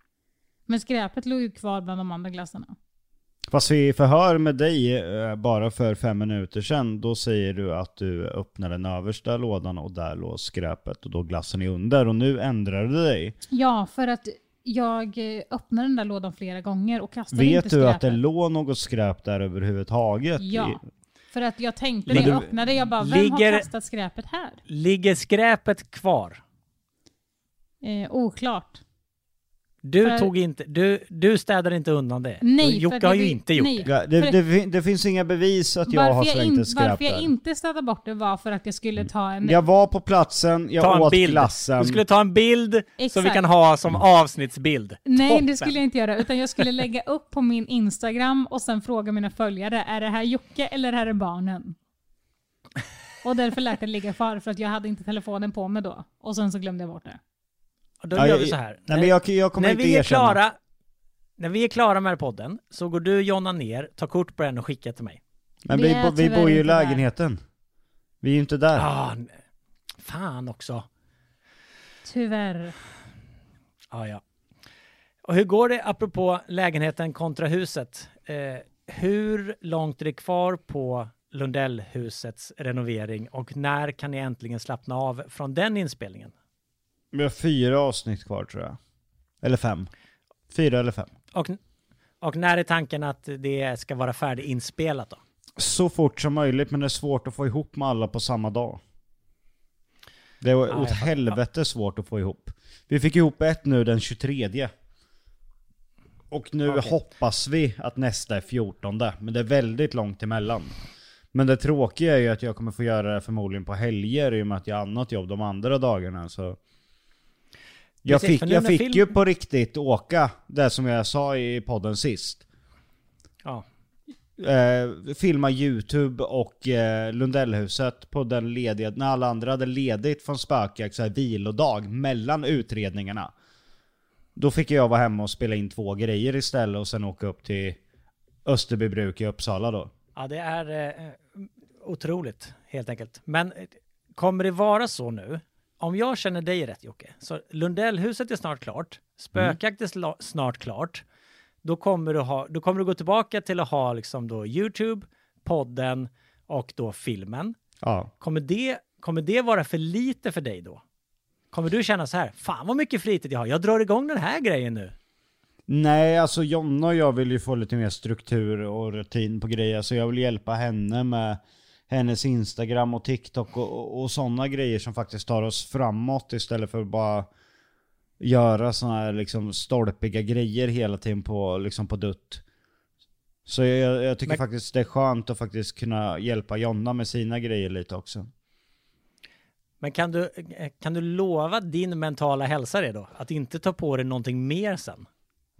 Men skräpet låg ju kvar bland de andra glassarna. Fast vi förhör med dig eh, bara för fem minuter sedan, då säger du att du öppnar den översta lådan och där låg skräpet och då glassen är under. Och nu ändrar du dig. Ja, för att jag eh, öppnade den där lådan flera gånger och kastade Vet inte du skräpet. att det låg något skräp där överhuvudtaget? Ja. För att jag tänkte när jag du- öppnade, jag bara, vem Ligger- har kastat skräpet här? Ligger skräpet kvar? Eh, oklart. Du För- tog inte, du, du städade inte undan det. Nej, Jocke har det ju vi- inte gjort nej. det. Det, det, det finns inga bevis att jag har slängt ett skräp varför jag där. inte städade bort det var för att jag skulle ta en... Jag var på platsen, jag Ta en åt bild. glassen. Du skulle ta en bild som vi Exakt. kan ha som avsnittsbild. Nej, Toppen. det skulle jag inte göra. Utan jag skulle lägga upp på min Instagram och sen fråga mina följare, är det här Jocke eller är det barnen? Och därför lät det ligga kvar, för att jag hade inte telefonen på mig då. Och sen så glömde jag bort det. Och då Ja, gör vi så här. Nej men jag, jag kommer när inte vi är erkänna. klara, när vi är klara med podden så går du Jonna ner, tar kort på den och skickar till mig. Men Vi vi, bo, vi bor ju i inte där. lägenheten. Vi är ju inte där. Ah, fan också. Tyvärr. Ah, ja. Och hur går det apropå lägenheten kontra huset? Eh, hur långt är det kvar på Lundellhusets renovering och när kan ni äntligen slappna av från den inspelningen? Vi har fyra avsnitt kvar tror jag. Eller fem. Fyra eller fem. Och, och när är tanken att det ska vara färdiginspelat då? Så fort som möjligt men det är svårt att få ihop med alla på samma dag. Det är jag åt helvete svårt att få ihop. Vi fick ihop ett nu den 23. Och nu Okej. hoppas vi att nästa är 14. Men det är väldigt långt emellan. Men det tråkiga är ju att jag kommer få göra det förmodligen på helger i och med att jag har annat jobb de andra dagarna. Så jag Precis, fick, jag fick film- ju på riktigt åka, det som jag sa i podden sist. Ja. Eh, filma YouTube och eh, Lundellhuset på den lediga, när alla andra hade ledigt från spökjakt, så här vilodag mellan utredningarna. Då fick jag vara hemma och spela in två grejer istället och sen åka upp till Österbybruk i Uppsala då. Ja, det är eh, otroligt helt enkelt. Men eh, kommer det vara så nu? Om jag känner dig rätt Jocke, så Lundellhuset är snart klart, spökjakt är sla- snart klart. Då kommer, du ha, då kommer du gå tillbaka till att ha liksom då YouTube, podden och då filmen. Ja. Kommer det, kommer det vara för lite för dig då? Kommer du känna så här, fan vad mycket fritid jag har, jag drar igång den här grejen nu. Nej, alltså Jonna och jag vill ju få lite mer struktur och rutin på grejer. Så jag vill hjälpa henne med hennes Instagram och TikTok och, och, och sådana grejer som faktiskt tar oss framåt istället för att bara göra sådana här liksom stolpiga grejer hela tiden på, liksom på dutt. Så jag, jag tycker Men- faktiskt det är skönt att faktiskt kunna hjälpa Jonna med sina grejer lite också. Men kan du, kan du lova din mentala hälsa det då? Att inte ta på dig någonting mer sen?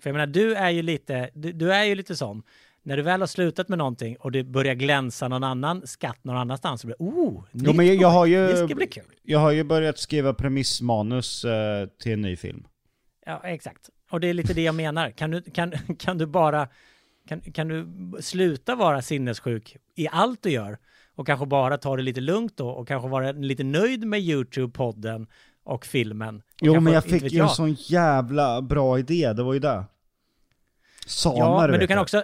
För jag menar, du är ju lite, du, du är ju lite sån. När du väl har slutat med någonting och det börjar glänsa någon annan skatt någon annanstans så blir det oh, Jo men jag, jag har ju, Det ska bli kul. jag har ju börjat skriva premissmanus eh, till en ny film. Ja, exakt. Och det är lite det jag menar. Kan du, kan, kan du bara, kan, kan du sluta vara sinnessjuk i allt du gör och kanske bara ta det lite lugnt då och kanske vara lite nöjd med YouTube-podden och filmen? Och Jo men jag fick ju en sån jävla bra idé, det var ju det. Samer Ja, men du kan, också,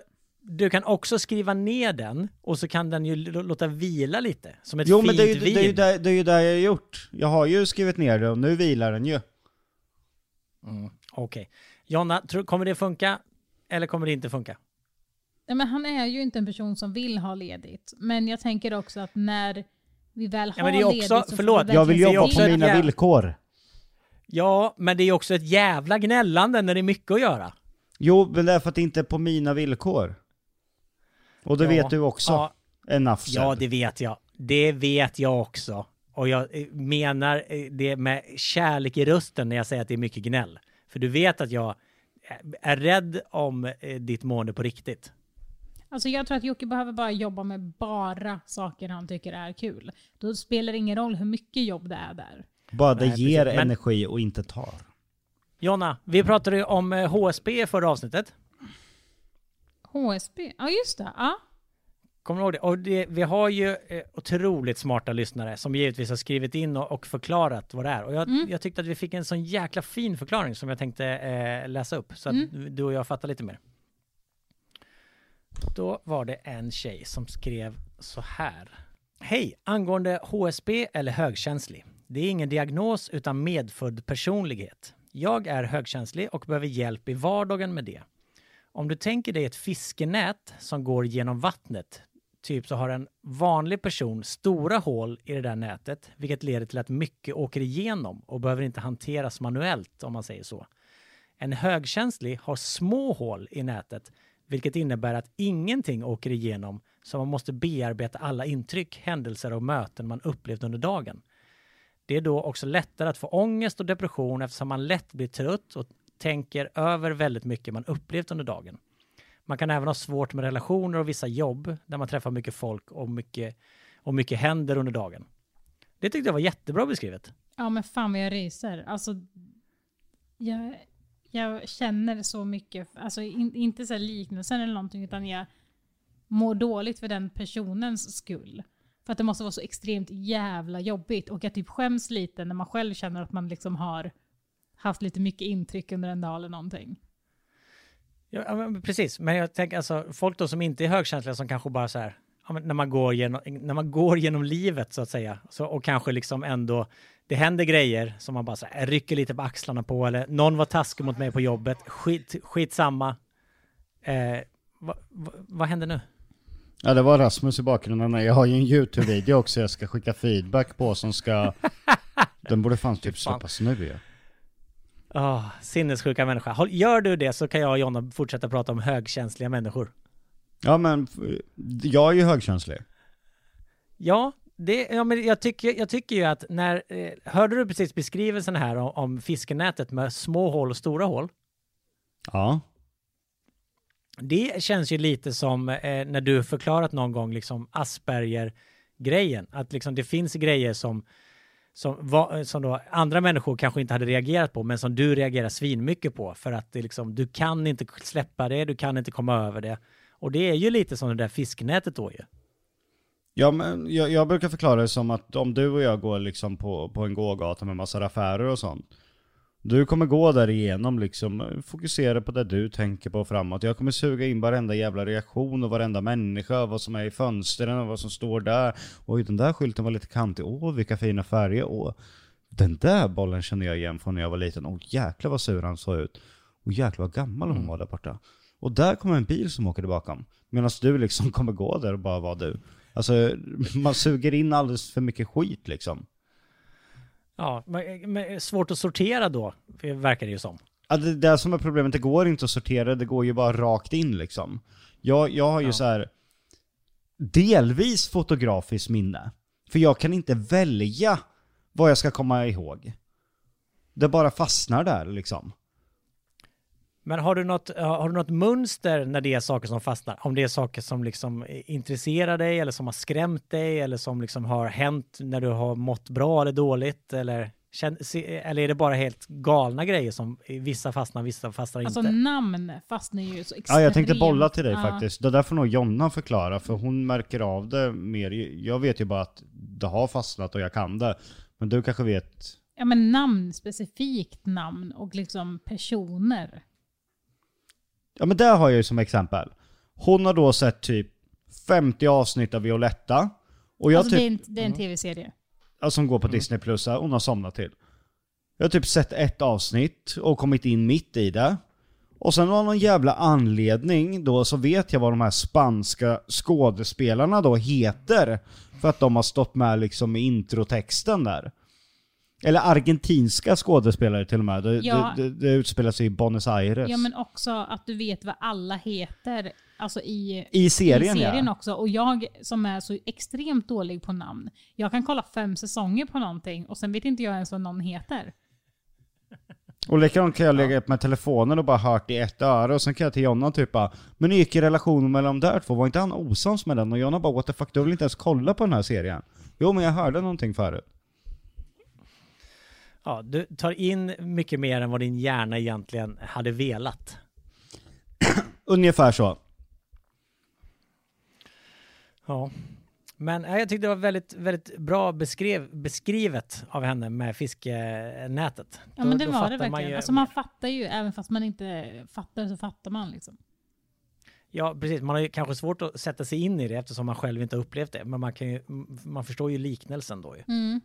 du kan också skriva ner den och så kan den ju låta vila lite. Som ett Jo fint men det är, ju, vin. det, är ju det, det är ju det jag har gjort. Jag har ju skrivit ner det och nu vilar den ju. Mm, Okej. Jonna, tror, kommer det funka? eller kommer det inte funka? Ja, men han är ju inte en person som vill ha ledigt. Men jag tänker också att när vi väl har Ja, men det är också- ledigt så förlåt, Jag vill jobba på mina jävla- villkor. Ja, men det är också ett jävla gnällande när det är mycket att göra. Jo, men det är för att det inte är på mina villkor. Och det Ja, vet du också. Ja, Enough said. ja, det vet jag. Det vet jag också. Och jag eh, menar eh, det med kärlek i rösten när jag säger att det är mycket gnäll. För du vet att jag är rädd om eh, ditt mående på riktigt. Alltså jag tror att Jocke behöver bara jobba med bara saker han tycker är kul. Då spelar det ingen roll hur mycket jobb det är där. Bara det Nej, ger precis. Men- energi och inte tar. Jonna, vi pratade ju om eh, HSB i förra avsnittet. HSB, ja just det. Ja. Kommer du ihåg det? Och det, vi har ju eh, otroligt smarta lyssnare som givetvis har skrivit in och, och förklarat vad det är. Och jag, Mm. jag tyckte att vi fick en sån jäkla fin förklaring som jag tänkte eh, läsa upp så att Mm. du och jag fattar lite mer. Då var det en tjej som skrev så här. Hej! Angående HSB eller högkänslig. Det är ingen diagnos utan medfödd personlighet. Jag är högkänslig och behöver hjälp i vardagen med det. Om du tänker dig ett fiskenät som går genom vattnet, typ så har en vanlig person stora hål i det där nätet, vilket leder till att mycket åker igenom och behöver inte hanteras manuellt om man säger så. En högkänslig har små hål i nätet, vilket innebär att ingenting åker igenom så man måste bearbeta alla intryck, händelser och möten man upplevt under dagen. Det är då också lättare att få ångest och depression eftersom man lätt blir trött och tänker över väldigt mycket man upplevt under dagen. Man kan även ha svårt med relationer och vissa jobb där man träffar mycket folk och mycket, och mycket händer under dagen. Det tyckte jag var jättebra beskrivet. ja men fan vad jag ryser. Alltså, jag, jag känner så mycket, alltså in, inte så här liknelsen eller någonting utan jag mår dåligt för den personens skull. För att det måste vara så extremt jävla jobbigt och jag typ skäms lite när man själv känner att man liksom har haft lite mycket intryck under en dag eller någonting. Ja, men precis, men jag tänker alltså folk då som inte är högkänsliga som kanske bara så här, när, man går genom, när man går genom livet så att säga, så, och kanske liksom ändå, det händer grejer som man bara så här, rycker lite på axlarna på, eller någon var taskig mot mig på jobbet, skit, skitsamma. Eh, vad va, vad händer nu? Ja det var Rasmus i bakgrunden. Jag har ju en YouTube-video också jag ska skicka feedback på som ska... [LAUGHS] Den borde fan typ fan. släppas nu ja. Oh, sinnessjuka människa. Håll, gör du det så kan jag och Jonna fortsätta prata om högkänsliga människor. Ja men, jag är ju högkänslig. Ja, det, ja men jag, tycker, jag tycker ju att när... Eh, hörde du precis beskrivelsen här om, om fiskenätet med små hål och stora hål? Ja. Det känns ju lite som eh, när du förklarat någon gång liksom Asperger-grejen. Att liksom det finns grejer som, som, va, eh, som då andra människor kanske inte hade reagerat på, men som du reagerar svinmycket på. För att det liksom, du kan inte släppa det, du kan inte komma över det. Och det är ju lite som det där fisknätet då ju. Ja men jag, jag brukar förklara det som att om du och jag går liksom på, på en gågata med massor affärer och sånt. Du kommer gå där igenom liksom, fokusera på det du tänker på framåt. Jag kommer suga in varenda jävla reaktion och varenda människa, vad som är i fönstren och vad som står där. Oj den där skylten var lite kantig, åh vilka fina färger, åh. Den där bollen känner jag igen från när jag var liten, åh jäklar vad sur han såg ut. Och jäklar vad gammal hon var där borta. Och där kommer en bil som åker bakom. Medan du liksom [LAUGHS] kommer gå där och bara vara du. Alltså man suger in alldeles för mycket skit liksom. Ja, men, men svårt att sortera då, verkar det ju som. Ja, det, det som är problemet, det går inte att sortera, det går ju bara rakt in liksom. Jag, jag har ju Ja. så här delvis fotografiskt minne. För jag kan inte välja vad jag ska komma ihåg. Det bara fastnar där liksom. Men har du, något, har du något mönster när det är saker som fastnar? Om det är saker som liksom intresserar dig eller som har skrämt dig eller som liksom har hänt när du har mått bra eller dåligt? Eller, se- eller är det bara helt galna grejer som vissa fastnar, vissa fastnar Alltså inte? namn fastnar ju så extremt. Ja, jag tänkte bolla till dig Ja. faktiskt. Det där får nog Jonna förklara, för hon märker av det mer. Jag vet ju bara att det har fastnat och jag kan det. Men du kanske vet Ja men namn, specifikt namn och liksom personer. Ja men där har jag ju som exempel. Hon har då sett typ 50 avsnitt av Violetta. Och jag alltså det är typ, en, det är en tv-serie. ja, som går på Disney Plus, hon har somnat till. Jag har typ sett ett avsnitt och kommit in mitt i det. Och sen av någon jävla anledning då så vet jag vad de här spanska skådespelarna då heter. För att de har stått med liksom i introtexten där. Eller argentinska skådespelare till och med. Det, Ja. det, det, det utspelar sig i Buenos Aires. Ja men också att du vet vad alla heter. Alltså i, I serien, i serien ja. också. Och jag som är så extremt dålig på namn. Jag kan kolla fem säsonger på någonting och sen vet inte jag ens vad någon heter. Och likadant kan jag lägga upp med telefonen och bara hört i ett öra och sen kan jag till Jonna typ bara Men hur gick i relationen mellan de där två? Var inte han osams med den? Och Jonna bara what the fuck, du väl inte ens kollat på den här serien? Jo men jag hörde någonting förut. Ja, du tar in mycket mer än vad din hjärna egentligen hade velat. [CLEARS THROAT] Ungefär så. Ja. Men jag tyckte det var väldigt, väldigt bra beskrev, beskrivet av henne med fiskenätet. Ja Då- men det då var det man verkligen. ju alltså man fattar ju, även fast man inte fattar så fattar man liksom. Ja, precis. Man har ju kanske svårt att sätta sig in i det eftersom man själv inte har upplevt det. Men man, kan ju, man förstår ju liknelsen då ju. Mm.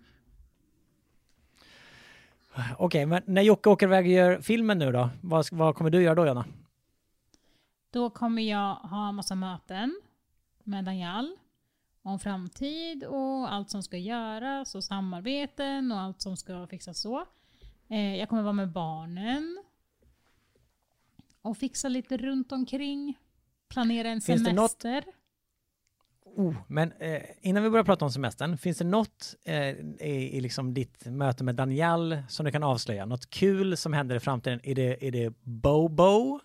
Okej, men när Jocke åker iväg och gör filmen nu då? Vad, vad kommer du göra då, Jonna? Då kommer jag ha massa möten med Daniel om framtid och allt som ska göras och samarbeten och allt som ska fixas så. Eh, jag kommer vara med barnen och fixa lite runt omkring. Planera en Finns det något- semester. Oh, men eh, innan vi börjar prata om semestern, finns det något eh, i, i liksom ditt möte med Daniel som du kan avslöja? Något kul som händer i framtiden? Är det, är det Bobo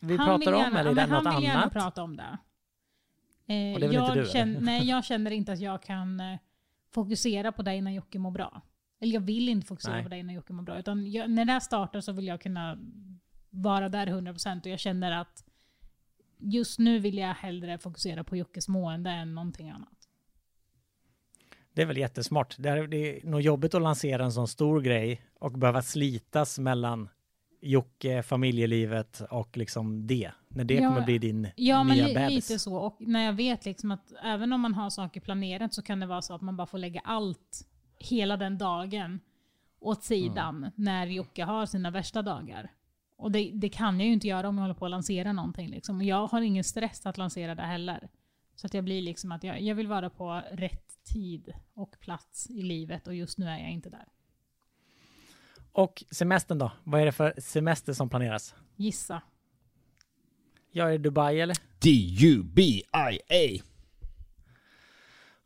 vi Han pratar vill om gärna, eller är det något han vill gärna annat? prata om det. Eh, Och det är väl jag inte du, känner, nej, jag känner inte att jag kan eh, fokusera på dig när Jocke mår bra. Eller jag vill inte fokusera Nej. på dig när Jocke mår bra. Utan jag, när det här startar så vill jag kunna vara där 100% och jag känner att just nu vill jag hellre fokusera på Jockes mående än någonting annat. Det är väl jättesmart. Det är, det är nog jobbigt att lansera en sån stor grej och behöva slitas mellan Jocke, familjelivet och liksom det. När det Ja, kommer bli din Ja, men nya li, bebis. lite så. Och när jag vet liksom att även om man har saker planerat så kan det vara så att man bara får lägga allt hela den dagen åt sidan när Jocke har sina värsta dagar. Och det, det kan jag ju inte göra om jag håller på att lansera någonting. Liksom. Jag har ingen stress att lansera det heller. Så att jag blir liksom att jag, jag vill vara på rätt tid och plats i livet och just nu är jag inte där. Och semestern då? Vad är det för semester som planeras? Gissa. Jag är i Dubai eller? D-U-B-I-A.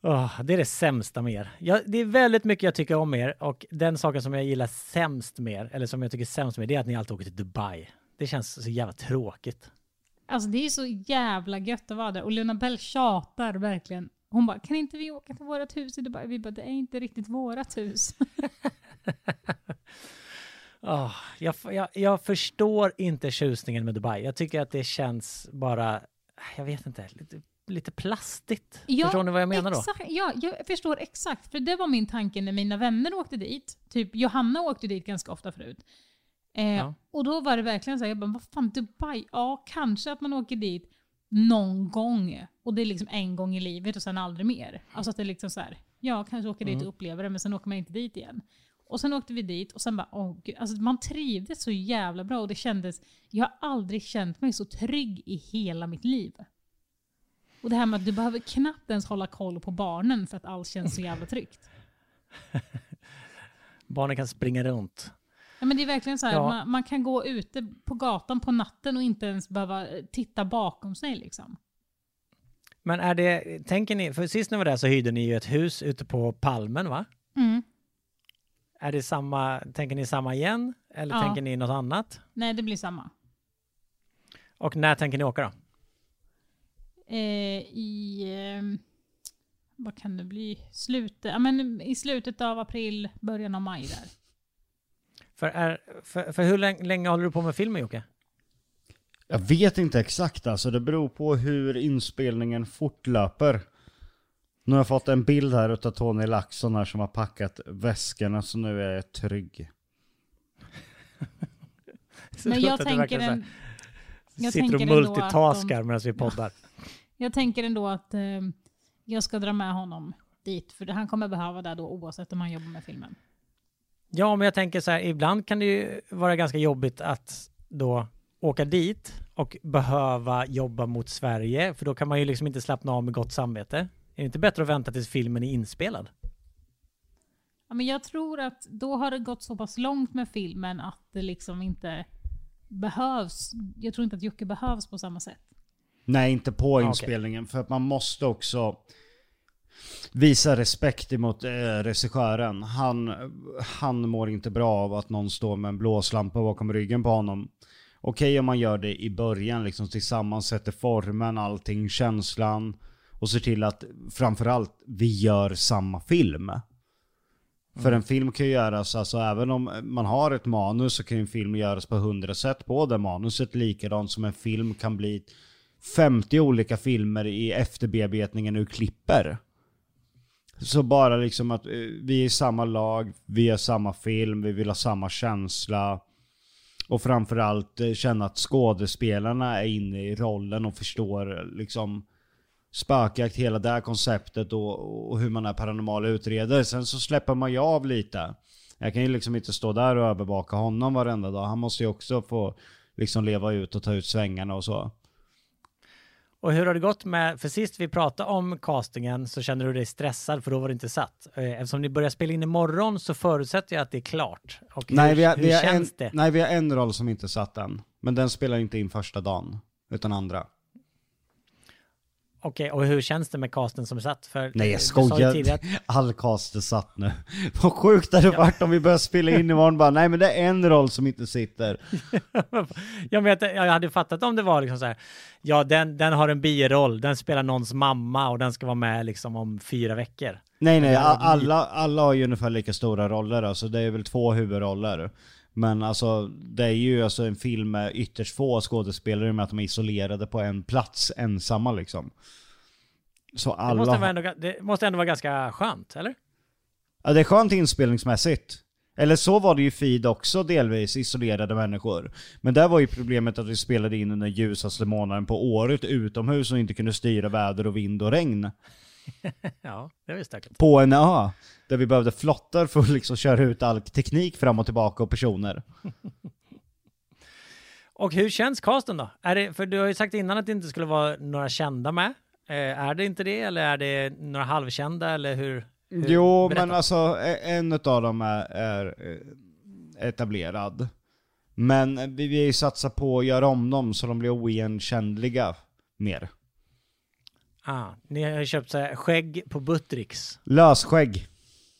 Åh, det är det sämsta med er. Jag, det är väldigt mycket jag tycker om er och den saken som jag gillar sämst med er, eller som jag tycker sämst med er, det är att ni alltid åker till Dubai. Det känns så jävla tråkigt. Alltså det är så jävla gött att vara där. Och Luna Bell tjatar verkligen. Hon bara, kan inte vi åka till vårt hus i Dubai? Vi bara, det är inte riktigt vårt hus. Åh, [LAUGHS] jag, jag, jag förstår inte tjusningen med Dubai. Jag tycker att det känns bara, jag vet inte, lite, lite plastigt. Förstår ni vad jag menar då? exakt, Ja, jag förstår exakt. För det var min tanke när mina vänner åkte dit. Typ Johanna åkte dit ganska ofta förut. Eh, Ja. Och då var det verkligen så här, jag bara, vad fan Dubai? Ja, kanske att man åker dit någon gång. Och det är liksom en gång i livet och sen aldrig mer. Alltså att det är liksom så här, ja kanske åker dit och upplever det men sen åker man inte dit igen. Och sen åkte vi dit och sen bara, åh gud, alltså man trivdes så jävla bra och det kändes, jag har aldrig känt mig så trygg i hela mitt liv. Och det här med att du behöver knappt ens hålla koll på barnen för att allt känns så jävla tryggt. [LAUGHS] Barnen kan springa runt. Ja, men det är verkligen så här, Ja. man, man kan gå ute på gatan på natten och inte ens behöva eh, titta bakom sig liksom. Men är det, tänker ni, för sist ni var där så hyrde ni ju ett hus ute på Palmen va? Mm. Är det samma, tänker ni samma igen? Eller Ja. tänker ni något annat? Nej, det blir samma. Och när tänker ni åka då? Eh, I, eh, vad kan det bli, slutet, ja, men i slutet av april, början av maj där. För, är, för, för hur länge, länge håller du på med filmen Jocke? Jag vet inte exakt alltså, det beror på hur inspelningen fortlöper. Nu har jag fått en bild här utav Tony Laxson här som har packat väskorna så nu är jag trygg. [LAUGHS] Men jag tänker, verkligen så här, en, jag Sitter tänker och multitaskar medan vi poddar. Jag tänker ändå att eh, jag ska dra med honom dit. För han kommer behöva det då oavsett om han jobbar med filmen. Ja, men jag tänker så här, ibland kan det ju vara ganska jobbigt att då åka dit och behöva jobba mot Sverige? För då kan man ju liksom inte slappna av med gott samvete. Är det inte bättre att vänta tills filmen är inspelad? Ja, men jag tror att då har det gått så pass långt med filmen att det liksom inte behövs. Jag tror inte att Jocke behövs på samma sätt. Nej, inte på okej. inspelningen. För att man måste också visa respekt emot eh, regissören. Han, han mår inte bra av att någon står med en blåslampa bakom ryggen på honom. Okej om man gör det i början, liksom tillsammans sätter formen, allting, känslan. Och ser till att framförallt vi gör samma film. För en film kan ju göras, alltså även om man har ett manus så kan ju en film göras på hundra sätt på det manuset. Likadant som en film kan bli 50 olika filmer i efterbearbetningen ur klipper. Så bara liksom att eh, vi är i samma lag, vi gör samma film, vi vill ha samma känsla. Och framförallt eh, känna att skådespelarna är inne i rollen och förstår eh, liksom spökjakt, hela det här konceptet och, och hur man är paranormal utredare. Sen så släpper man ju av lite. Jag kan ju liksom inte stå där och övervaka honom varenda dag. Han måste ju också få liksom leva ut och ta ut svängarna och så. Och hur har det gått med, för sist vi pratade om castingen så kände du dig stressad för då var det inte satt. Eh, Eftersom ni börjar spela in imorgon så förutsätter jag att det är klart. Och Nej, hur, vi har, hur vi, har en, känns det? nej, vi har en roll som inte satt än. Men den spelar inte in första dagen, utan andra. Okej, och hur känns det med casten som är satt? För Nej jag skojar. All cast är satt nu. [LAUGHS] Vad sjukt det hade varit om vi började spela in imorgon bara, nej men det är en roll som inte sitter. [LAUGHS] jag, vet, jag hade fattat om det var liksom så här, ja den, den har en biroll, den spelar någons mamma och den ska vara med liksom om fyra veckor. Nej nej, alla, alla har ju ungefär lika stora roller alltså. Det är väl två huvudroller. Men alltså det är ju alltså en film med ytterst få skådespelare med att de är isolerade på en plats ensamma liksom. Så Det alla... måste, vara ändå, det måste ändå vara ganska skönt, eller? Ja, det är skönt inspelningsmässigt. Eller så var det ju Feed också delvis, isolerade människor. Men där var ju problemet att vi spelade in under ljusaste månaden på året utomhus och inte kunde styra väder och vind och regn. [LAUGHS] Ja, det är ju stökigt. På en ö. Där vi behövde flottar för att liksom köra ut all teknik fram och tillbaka och personer. [LAUGHS] Och hur känns casten då? Är det, för du har ju sagt innan att det inte skulle vara några kända med. Eh, är det inte det eller är det några halvkända eller hur? hur Jo, berätta. men alltså e- en av dem är, är eh, etablerad. Men vi vill ju satsa på att göra om dem så de blir oigenkännliga mer. Ah, ni har köpt så här, skägg på Buttricks. Lösskägg.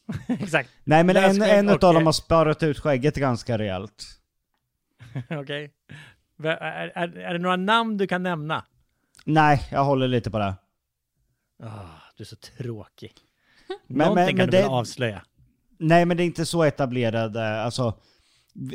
[LAUGHS] Exakt. Nej men en, en och, utav dem har sparat ut skägget ganska rejält. [LAUGHS] Okej. Va- Är, är, är det några namn du kan nämna? Nej, jag håller lite på det. Ah, du är så tråkig. [LAUGHS] Men- Någonting men- kan men du väl det- avslöja? Nej men det är inte så etablerat, eh, alltså.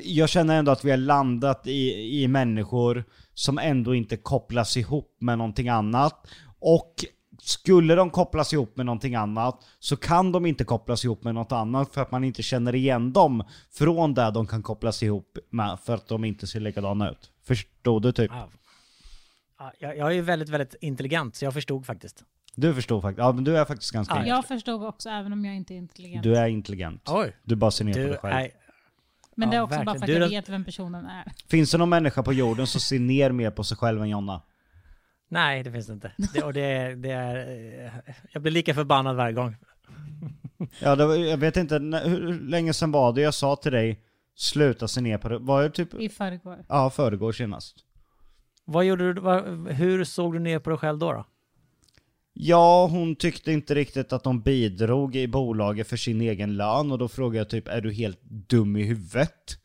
Jag känner ändå att vi har landat i, i människor som ändå inte kopplas ihop med någonting annat. Och skulle de kopplas ihop med någonting annat så kan de inte kopplas ihop med något annat för att man inte känner igen dem från det de kan kopplas ihop med för att de inte ser likadana ut. Förstår du typ? Ah, jag, jag är ju väldigt, väldigt intelligent så jag förstod faktiskt. Du förstår faktiskt. Ja men du är faktiskt ganska... Ah, Jag förstod också, även om jag inte är intelligent. Du är intelligent. Oj. Du bara ser ner på Du dig själv. är... Men det är Ja, också bara verkligen. för att Du jag vet vem personen är. Finns det någon människa på jorden som ser ner mer på sig själv än Jonna? Nej, det finns det inte. Det, och det, det är... eh, Jag blir lika förbannad varje gång. Ja, det var, jag vet inte, hur länge sedan var det jag sa till dig sluta se ner på det? Var det typ, I förrgår. ja föregår senast. Vad gjorde du, vad, hur såg du ner på dig själv då? då? Ja, hon tyckte inte riktigt att de bidrog i bolaget för sin egen lön och då frågade jag typ, är du helt dum i huvudet?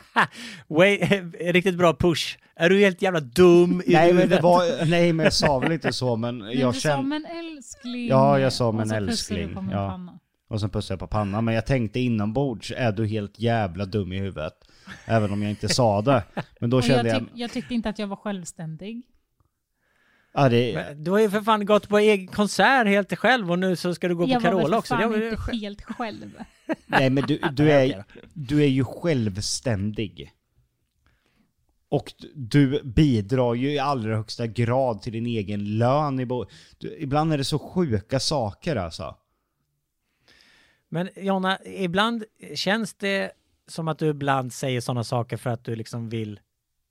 [LAUGHS] Wait, [LAUGHS] riktigt bra push. Är du helt jävla dum i Nej men det var, nej men jag sa väl inte så men jag du sa kände, men älskling. Ja, jag sa, Och men älskling, på min ja. panna. och sen pussade jag på pannan, men jag tänkte inombords, är du helt jävla dum i huvudet? Även om jag inte sa det. Men då kände jag, jag, tyck, jag tyckte inte att jag var självständig. Ja det, Men Du har ju för fan gått på egen konsert helt själv och nu så ska du gå på jag var väl Carola för också. fan var inte helt själv. [LAUGHS] Nej men du, du, är, du är ju självständig. Och du bidrar ju i allra högsta grad till din egen lön. Ibland är det så sjuka saker alltså. Men Jonna, ibland känns det som att du ibland säger sådana saker för att du liksom vill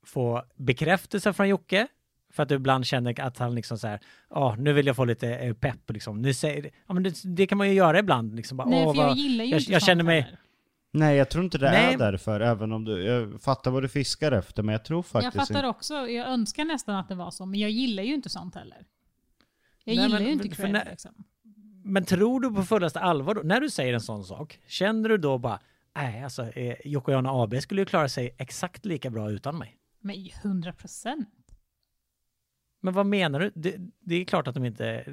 få bekräftelse från Jocke. För att du ibland känner att han liksom så här, ja nu vill jag få lite eh, pepp liksom. Nu säger, ja men det, det kan man ju göra ibland liksom. Bara, Nej, "Åh, för jag vad- gillar ju jag, inte jag känner mig. Nej, jag tror inte det Nej. är därför, även om du... Jag fattar vad du fiskar efter, men jag tror Jag faktiskt fattar inte... också, jag önskar nästan att det var så, men jag gillar ju inte sånt heller. Jag Nej, gillar men- ju inte för cred när- liksom. Men tror du på fullaste allvar då, när du säger en sån sak, känner du då bara, nej alltså eh, Jocke och Jonna AB skulle ju klara sig exakt lika bra utan mig. Men 100 procent. Men vad menar du? Det, det är klart att de inte...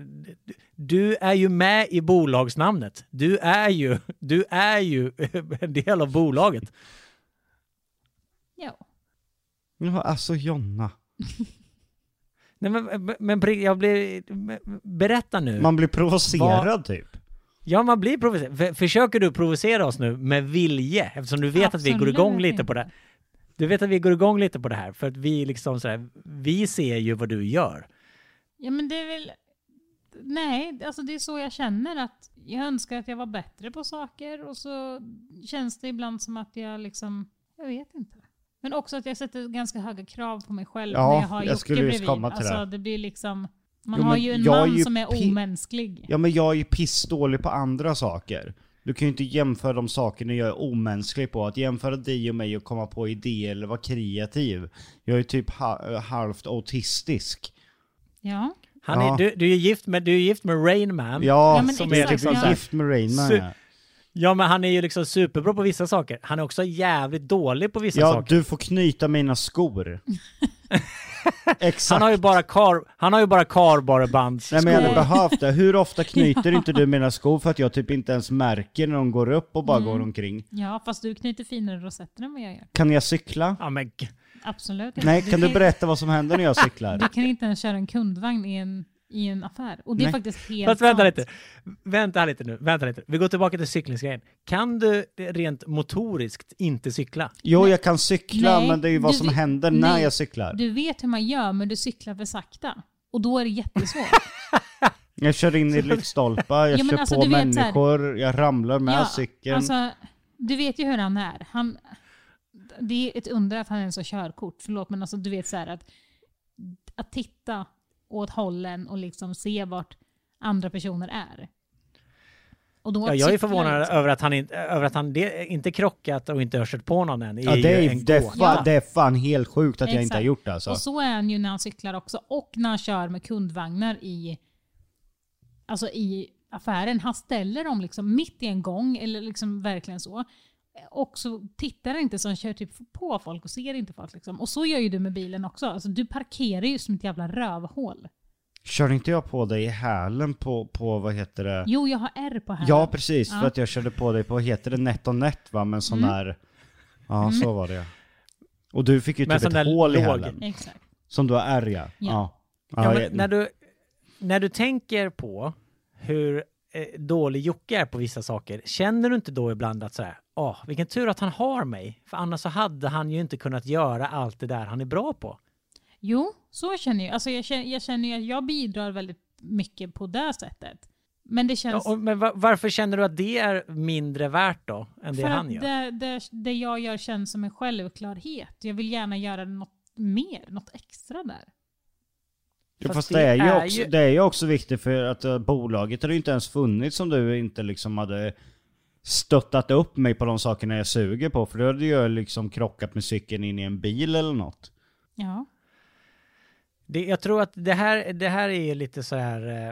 du- är ju med i bolagsnamnet. Du är ju, du är ju [LAUGHS] en del av bolaget. Ja. Ja, alltså Jonna. [LAUGHS] Nej, men, men jag blir... Berätta nu. Man blir provocerad typ. Ja, man blir provocerad. Försöker du provocera oss nu med vilje? Eftersom du vet att vi går Absolut igång lite på det. Du vet att vi går igång lite på det här. För att vi liksom sådär, vi ser ju vad du gör. Ja men det är väl... Nej, alltså det är så jag känner att jag önskar att jag var bättre på saker och så känns det ibland som att jag liksom... Jag vet inte. Men också att jag sätter ganska höga krav på mig själv Ja, när jag har jag Jocke bredvid. komma till alltså det. det blir liksom... Man Jo, har ju en är man ju som är omänsklig. Ja men jag är ju pissdålig på andra saker. Du kan ju inte jämföra de sakerna jag är omänsklig på. Att jämföra dig och mig och komma på idéer eller vara kreativ. Jag är typ ha- halvt autistisk. Ja. Han Ja. är, du, du är gift med, du är gift med Rain Man. Ja, Ja, men som exakt, är liksom ja. gift med Rain Man. Su- Ja, men han är ju liksom superbra på vissa saker. Han är också jävligt dålig på vissa Ja, saker. du får knyta mina skor. [LAUGHS] Exakt. Han har ju bara kar, han har ju bara karbarebands Nej men jag hade behövt det. Hur ofta [LAUGHS] knyter inte du mina skor för att jag typ inte ens märker när de går upp och bara Mm. går omkring? ja, fast du knyter finare rosetter än vad jag gör. Kan jag cykla? Ja, men, Absolut. Nej, kan du berätta vad som händer när jag [LAUGHS] cyklar? Du kan inte ens köra en kundvagn i en, i en affär. Och det är Nej. faktiskt helt Fast vänta sant. lite. Vänta lite nu. Vänta lite. Vi går tillbaka till cyklingsgrejen. Kan du rent motoriskt inte cykla? Jo, jag kan cykla, Nej, men det är ju vad du som vet- händer när nej. jag cyklar. Du vet hur man gör, men du cyklar för sakta. Och då är det jättesvårt. [LAUGHS] Jag kör in i lyktstolpar, jag Ja, kör alltså, på så här- människor, jag ramlar med ja, cykeln. Alltså, du vet ju hur han är. Han, det är ett under att han ens har körkort. Förlåt, men alltså, du vet så här att, att titta åt hållen och liksom se vart andra personer är. Och då Ja, jag är förvånad liksom. över att han, inte, över att han det, inte krockat och inte har kört på någon än. ja, det är, en det, är fan, det är fan helt sjukt att jag inte Exakt. har gjort det alltså. Och så är han ju när han cyklar också. Och när han kör med kundvagnar i, alltså i affären. Han ställer dem liksom mitt i en gång, eller liksom verkligen så. Och så tittar inte så han kör typ på folk och ser inte folk. Liksom. Och så gör ju du med bilen också. Alltså, du parkerar ju som ett jävla rövhål. Kör inte jag på dig i hälen på, på vad heter det? Jo, jag har R på här. Ja precis, Ja. för att jag körde på dig på, vad heter det, NetOnNet va? Men sån Mm. där... Ja, så var det Och du fick ju Men typ ett hål i hälen. Exakt. Som du har R ja. Ja. Ja. Ja, Ja, men jag- när, du, när du tänker på hur eh, dålig Jocke är på vissa saker, känner du inte då ibland att sådär, åh, vilken tur att han har mig, för annars så hade han ju inte kunnat göra allt det där han är bra på. Jo, så känner jag. Alltså, jag, känner, jag känner ju att jag bidrar väldigt mycket på det sättet. Men det känns... Ja, och, men va- varför känner du att det är mindre värt då, än det han gör? det, det, det jag gör känns som en självklarhet. Jag vill gärna göra något mer, något extra där. Fast fast det det är, ju är också, ju- det är ju också viktigt för att uh, bolaget hade ju inte ens funnits om du inte liksom hade stöttat upp mig på de sakerna jag suger på. För då hade jag liksom krockat med cykeln in i en bil eller något. Ja. Det, jag tror att det här, det här är lite så här eh,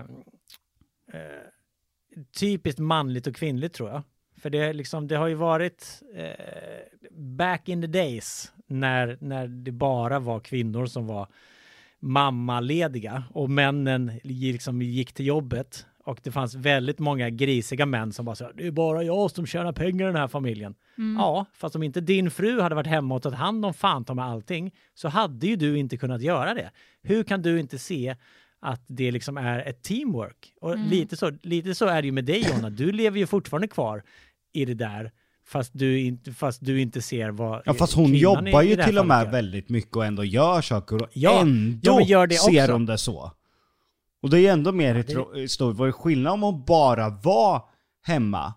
eh, typiskt manligt och kvinnligt tror jag. För det, är liksom, det har ju varit eh, back in the days när, när det bara var kvinnor som var mammalediga och männen liksom gick till jobbet och det fanns väldigt många grisiga män som bara sa det är bara jag som tjänar pengar i den här familjen. Ja, fast om inte din fru hade varit hemma och tagit hand om fan ta med allting så hade ju du inte kunnat göra det. Hur kan du inte se att det liksom är ett teamwork? Och lite, så, lite så är det ju med dig Jonna, du lever ju fortfarande kvar i det där fast du inte, fast du inte ser vad Ja fast hon jobbar ju det till och med gör. väldigt mycket och ändå gör saker och Ja, ändå ja, det ser också. hon det så. Och det är ju ändå mer det- hetero- stor, vad är skillnad om hon bara var hemma?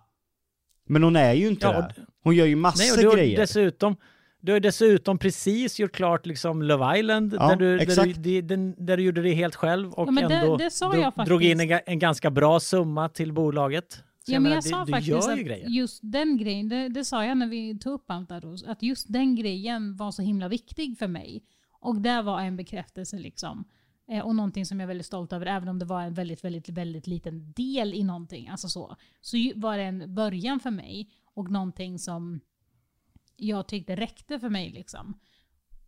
Men hon är ju inte Ja, det. Hon gör ju massor Nej, och du, grejer. dessutom, Du har dessutom precis gjort klart liksom Love Island, Ja, där, du, där, du, det- den, där du gjorde det helt själv och Ja, det- ändå det sa dro- jag faktiskt. drog in en, en ganska bra summa till bolaget. Så Ja, men menar, jag du- sa du faktiskt att grejer. just den grejen, det, det sa jag när vi tog upp allt där då, att just den grejen var så himla viktig för mig. Och det var en bekräftelse liksom. Eh, och någonting som jag är väldigt stolt över, även om det var en väldigt, väldigt, väldigt liten del i någonting. Alltså så. Så var det en början för mig och någonting som jag tyckte räckte för mig liksom.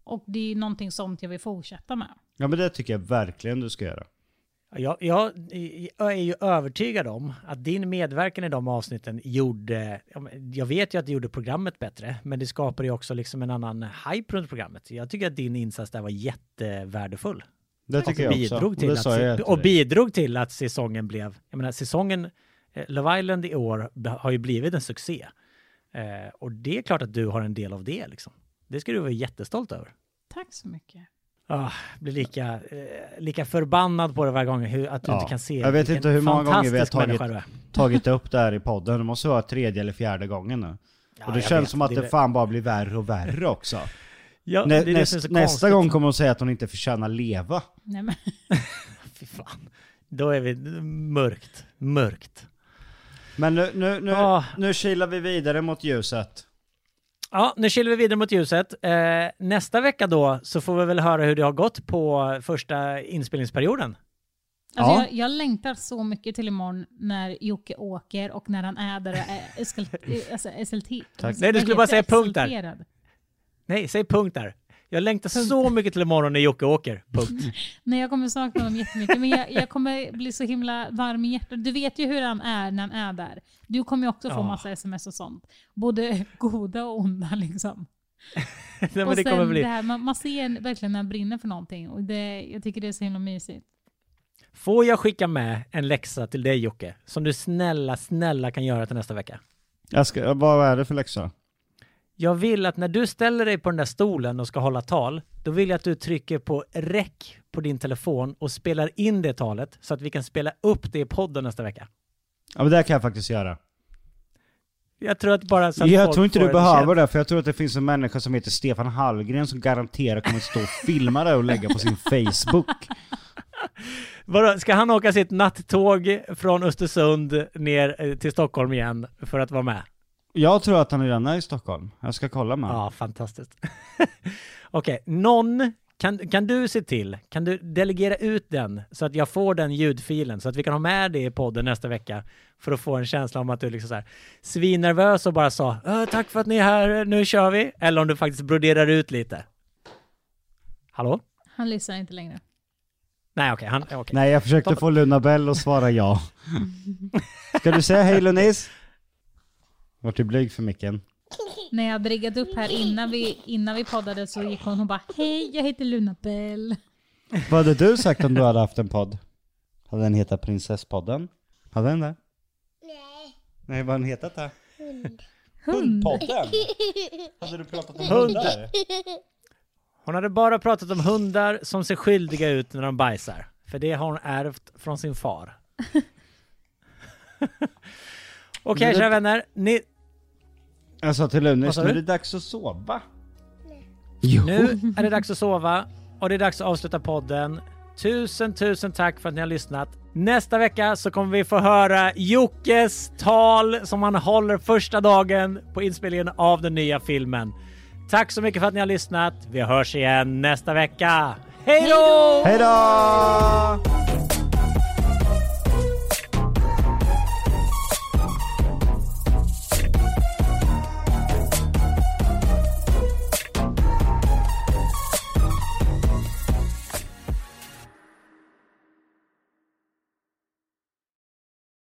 Och det är någonting sånt jag vill fortsätta med. Ja men det tycker jag verkligen du ska göra. Jag, jag, jag är ju övertygad om att din medverkan i de avsnitten gjorde, jag vet ju att det gjorde programmet bättre, men det skapade ju också liksom en annan hype runt programmet. Jag tycker att din insats där var jättevärdefull. Det tycker jag också. bidrog Och till det att, jag och bidrog till att säsongen blev, jag menar säsongen eh, Love Island i år har ju blivit en succé. Eh, och det är klart att du har en del av det liksom. Det ska du vara jättestolt över. Tack så mycket. Ah, blir lika, eh, lika förbannad på det varje gång hur, att du Ja. inte kan se Jag vet inte hur många gånger vi har tagit, tagit upp det här i podden. Det måste vara tredje eller fjärde gången nu. Ja, och det känns vet. som att Det det, fan bara blir värre och värre också. Ja, Nä, näst, nästa gång kommer hon säga att hon inte förtjänar leva. Nej, men, [LAUGHS] Fy fan. Då är vi mörkt. Mörkt. Men nu, nu, nu, Ah. nu kilar vi vidare mot ljuset. Ja, nu kilar vi vidare mot ljuset. Eh, nästa vecka då så får vi väl höra hur det har gått på första inspelningsperioden. Alltså Ja. jag, jag längtar så mycket till imorgon när Jocke åker och när han är där och är [LAUGHS] eskel, alltså SLT. Tack. Nej, du skulle bara säga punkt där. Nej, säg punkt där. Jag längtar så mycket till imorgon när Jocke åker. Punkt. [LAUGHS] Nej, jag kommer sakna honom jättemycket. Men jag, jag kommer bli så himla varm i hjärtat. Du vet ju hur han är när han är där. Du kommer ju också få Ja. massa sms och sånt. Både [LAUGHS] goda och onda liksom. [LAUGHS] Nej, men och det kommer sen bli. det här, man, man ser verkligen när han brinner för någonting. Och det, jag tycker det är så himla mysigt. Får jag skicka med en läxa till dig Jocke? Som du snälla, snälla kan göra till nästa vecka. Jag ska, vad är det för läxa? Jag vill att när du ställer dig på den där stolen och ska hålla tal, då vill jag att du trycker på räck på din telefon och spelar in det talet så att vi kan spela upp det i podden nästa vecka. Ja men det kan jag faktiskt göra. Jag tror att bara så att Jag folk tror inte får du behöver det, för jag tror att det finns en människa som heter Stefan Hallgren som garanterat kommer stå och filma det och lägga på sin Facebook. [LAUGHS] Vadå, ska han åka sitt nattåg från Östersund ner eh, till Stockholm igen för att vara med? Jag tror att han redan är i Stockholm. Jag ska kolla med honom. Ja, fantastiskt. [LAUGHS] Okej, någon, kan, kan du se till, kan du delegera ut den så att jag får den ljudfilen så att vi kan ha med det i podden nästa vecka för att få en känsla om att du liksom så här svinnervös och bara sa "Äh, tack för att ni är här, nu kör vi. Eller om du faktiskt broderar ut lite. Hallå? Han lyssnar inte längre. Nej, okej, han, okej. Nej, jag försökte få Luna Bell att svara ja. [LAUGHS] Ska du säga hej Lunis? Vart du blyg för micken? [LAUGHS] När jag riggat upp här innan vi, innan vi poddade så gick hon och bara Hej, jag heter Luna Bell. Vad hade du sagt om du hade haft en podd? Hade den hetat Prinsesspodden? Hade den det? Nej. Nej, vad hade den hetat då? Hund. Hundpodden? Hade du pratat om Hund. hundar? Hon hade bara pratat om hundar som ser skyldiga ut när de bajsar. För det har hon ärvt från sin far. [LAUGHS] Okej, det- kära vänner. Ni, Jag sa till sa nu är det dags att sova. Jo. Nu är det dags att sova och det är dags att avsluta podden. Tusen, tusen tack för att ni har lyssnat. Nästa vecka så kommer vi få höra Jockes tal som han håller första dagen på inspelningen av den nya filmen. Tack så mycket för att ni har lyssnat. Vi hörs igen nästa vecka. Hej då! Hej då!